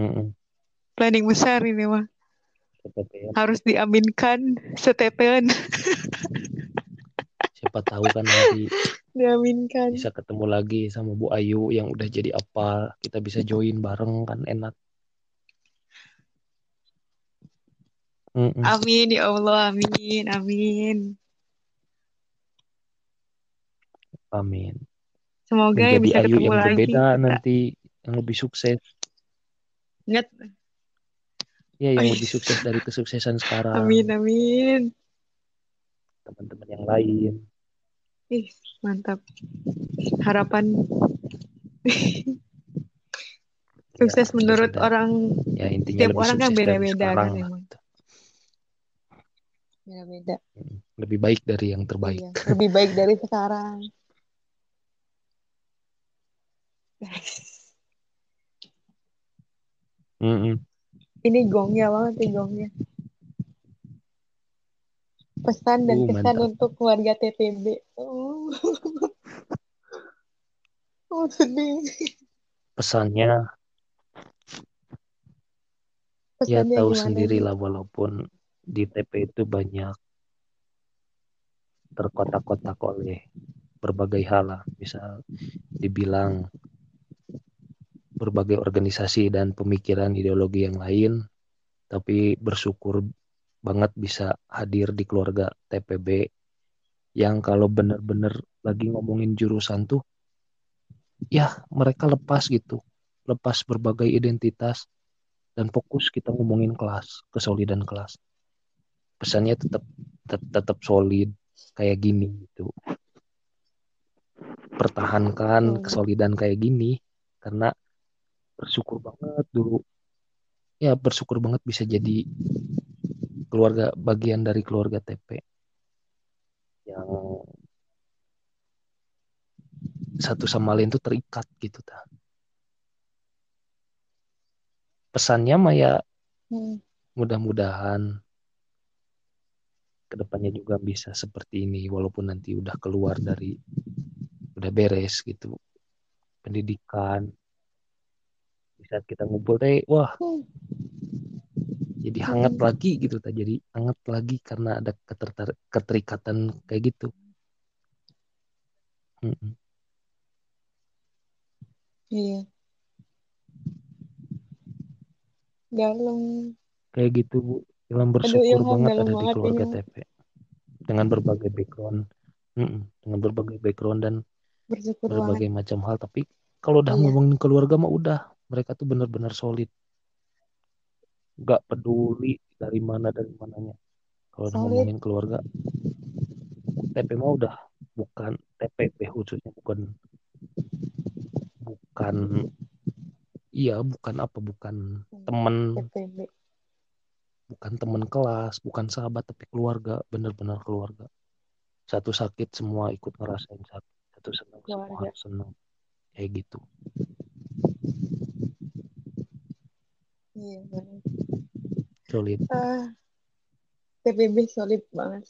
Mm-mm. planning besar ini mah. Harus diaminkan setetean Siapa tahu kan nanti diaminkan. bisa ketemu lagi sama Bu Ayu yang udah jadi apa. Kita bisa join bareng kan enak. Mm-mm. Amin ya Allah, amin, amin. Amin. Semoga ya Menjadi bisa Ayu ketemu yang lagi berbeda kita. nanti yang lebih sukses. Ingat, Ya, yang Oh, lebih iya. sukses dari kesuksesan sekarang. amin, amin. Teman-teman yang lain. Ih, mantap. Harapan sukses Ya, menurut orang Ya intinya lebih orang kan beda-beda kan emang. Beda-beda. Mm. Lebih baik dari yang terbaik. Iya, lebih baik dari sekarang. Mm-mm. Ini gongnya banget nih gongnya. Pesan dan Uh, kesan mantap. untuk keluarga TPB. Oh, oh sedih. Pesannya ya tahu gimana sendiri nih? lah walaupun di TP itu banyak terkotak-kotak oleh berbagai hal lah. Misal dibilang berbagai organisasi dan pemikiran ideologi yang lain, tapi bersyukur banget bisa hadir di keluarga TPB yang kalau bener-bener lagi ngomongin jurusan tuh, ya mereka lepas gitu, lepas berbagai identitas dan fokus kita ngomongin kelas, kesolidan kelas. Pesannya tetap tet- tetap solid kayak gini gitu. Pertahankan Hmm. kesolidan kayak gini karena bersyukur banget dulu ya bersyukur banget bisa jadi keluarga bagian dari keluarga TP yang satu sama lain tuh terikat gitu ta. Pesannya mah ya Hmm. mudah-mudahan ke depannya juga bisa seperti ini walaupun nanti udah keluar dari udah beres gitu pendidikan di saat kita ngumpul teh wah jadi hangat lagi gitu ta jadi hangat lagi karena ada ketertar- keterikatan kayak gitu Mm-mm. Iya. Dalam. kayak gitu Bu Ilham Aduh, bersyukur Ilham banget ada di banget keluarga ini. TP dengan berbagai background dengan berbagai background dan Bersyukur banget. berbagai macam hal tapi kalau udah Iya. ngomongin keluarga mah udah mereka tuh benar-benar solid nggak peduli dari mana dari mananya kalau udah ngomongin keluarga TP mah udah bukan TPP khususnya bukan bukan iya bukan apa bukan temen TPB. Bukan temen kelas bukan sahabat tapi keluarga benar-benar keluarga satu sakit semua ikut ngerasain sakit satu senang semua Keluarga. harus senang kayak gitu Iya, benar. solid TPB solid banget.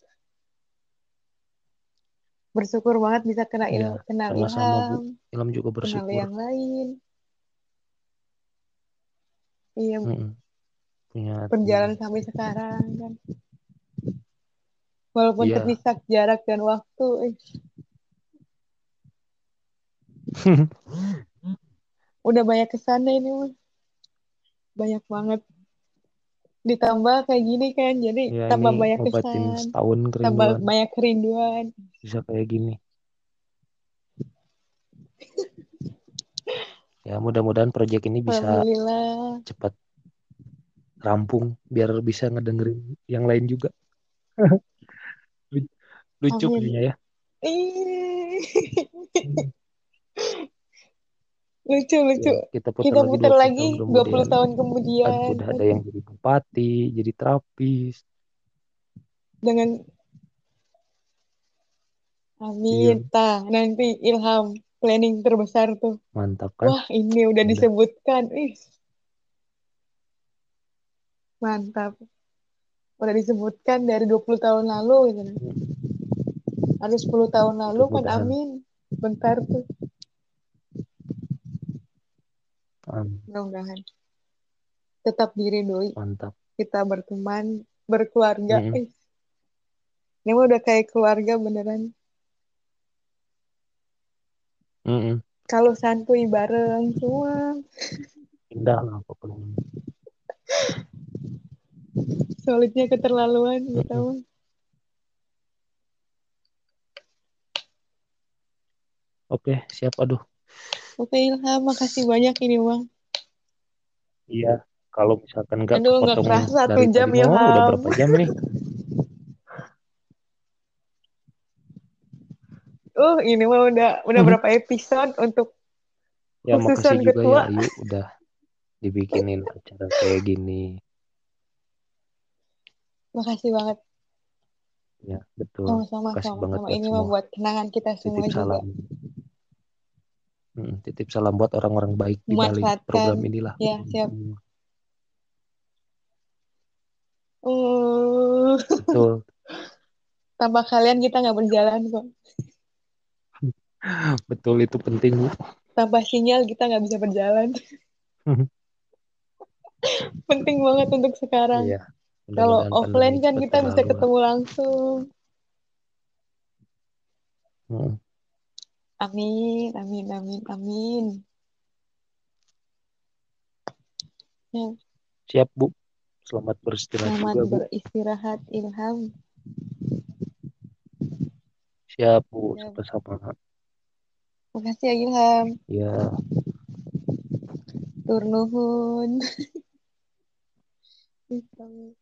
Bersyukur banget bisa kena il ya kenal sama-sama Bu Ilham, Ilham juga kenal bersyukur yang lain. Iya, Mm-mm. Punya berjalan teman sampai sekarang kan. Walaupun iya terpisah jarak dan waktu, eh, udah banyak ke sana ini mah. Banyak banget. Ditambah kayak gini kan, jadi ya tambah banyak kesan, setahun tambah kerinduan banyak kerinduan. bisa kayak gini ya mudah-mudahan proyek ini bisa cepat rampung biar bisa ngedengerin yang lain juga Lu- lucu Amin. kayaknya ya Hmm. lucu lucu. ya kita putar Kita lagi putar 20 lagi tahun 20 kemudian tahun kemudian udah ada yang jadi bupati jadi terapis dengan iya amin. Tah, nanti Ilham planning terbesar tuh. mantap kan Wah, ini udah udah disebutkan. Ih, Mantap. Udah disebutkan dari 20 tahun lalu gitu. Ada 10 tahun lalu kan amin. Bentar tuh. Mudah-mudahan. Tetap diridoi. mantap. Kita berteman, berkeluarga. Mm-mm. Eh. Ini mah udah kayak keluarga beneran. Mm-mm. Kalau santuy bareng semua. Indah lah pokoknya. Solidnya keterlaluan gitu. Oke, siap. Aduh. Oke Ilham, makasih banyak ini Bang. Iya. Kalau misalkan nggak Aduh, nggak kerasa satu jam, tadi, oh, udah berapa jam nih? Uh, ini mah udah udah berapa episode untuk Ya Khususan makasih juga ketua. ya Ayu udah dibikinin acara kayak gini. Makasih banget Ya, betul. sama-sama Makasih banget sama-sama buat ini semua. buat kenangan kita semua Titip juga. salam. Mm, titip salam buat orang-orang baik di balik program inilah. Ya, siap. Semua. Uh, Betul. tanpa kalian kita nggak berjalan kok. Betul itu penting, Bu. Tanpa sinyal kita nggak bisa berjalan. Penting banget untuk sekarang. Iya. Kalau offline kan kita bisa ketemu langsung. Mm, Amin, amin, amin, amin. Ya, Siap, Bu. Selamat beristirahat selamat juga, Bu. beristirahat, Ilham. Siap, Bu. Siap. Sama-sama. Makasih ya Ilham. Ya. Tur nuhun.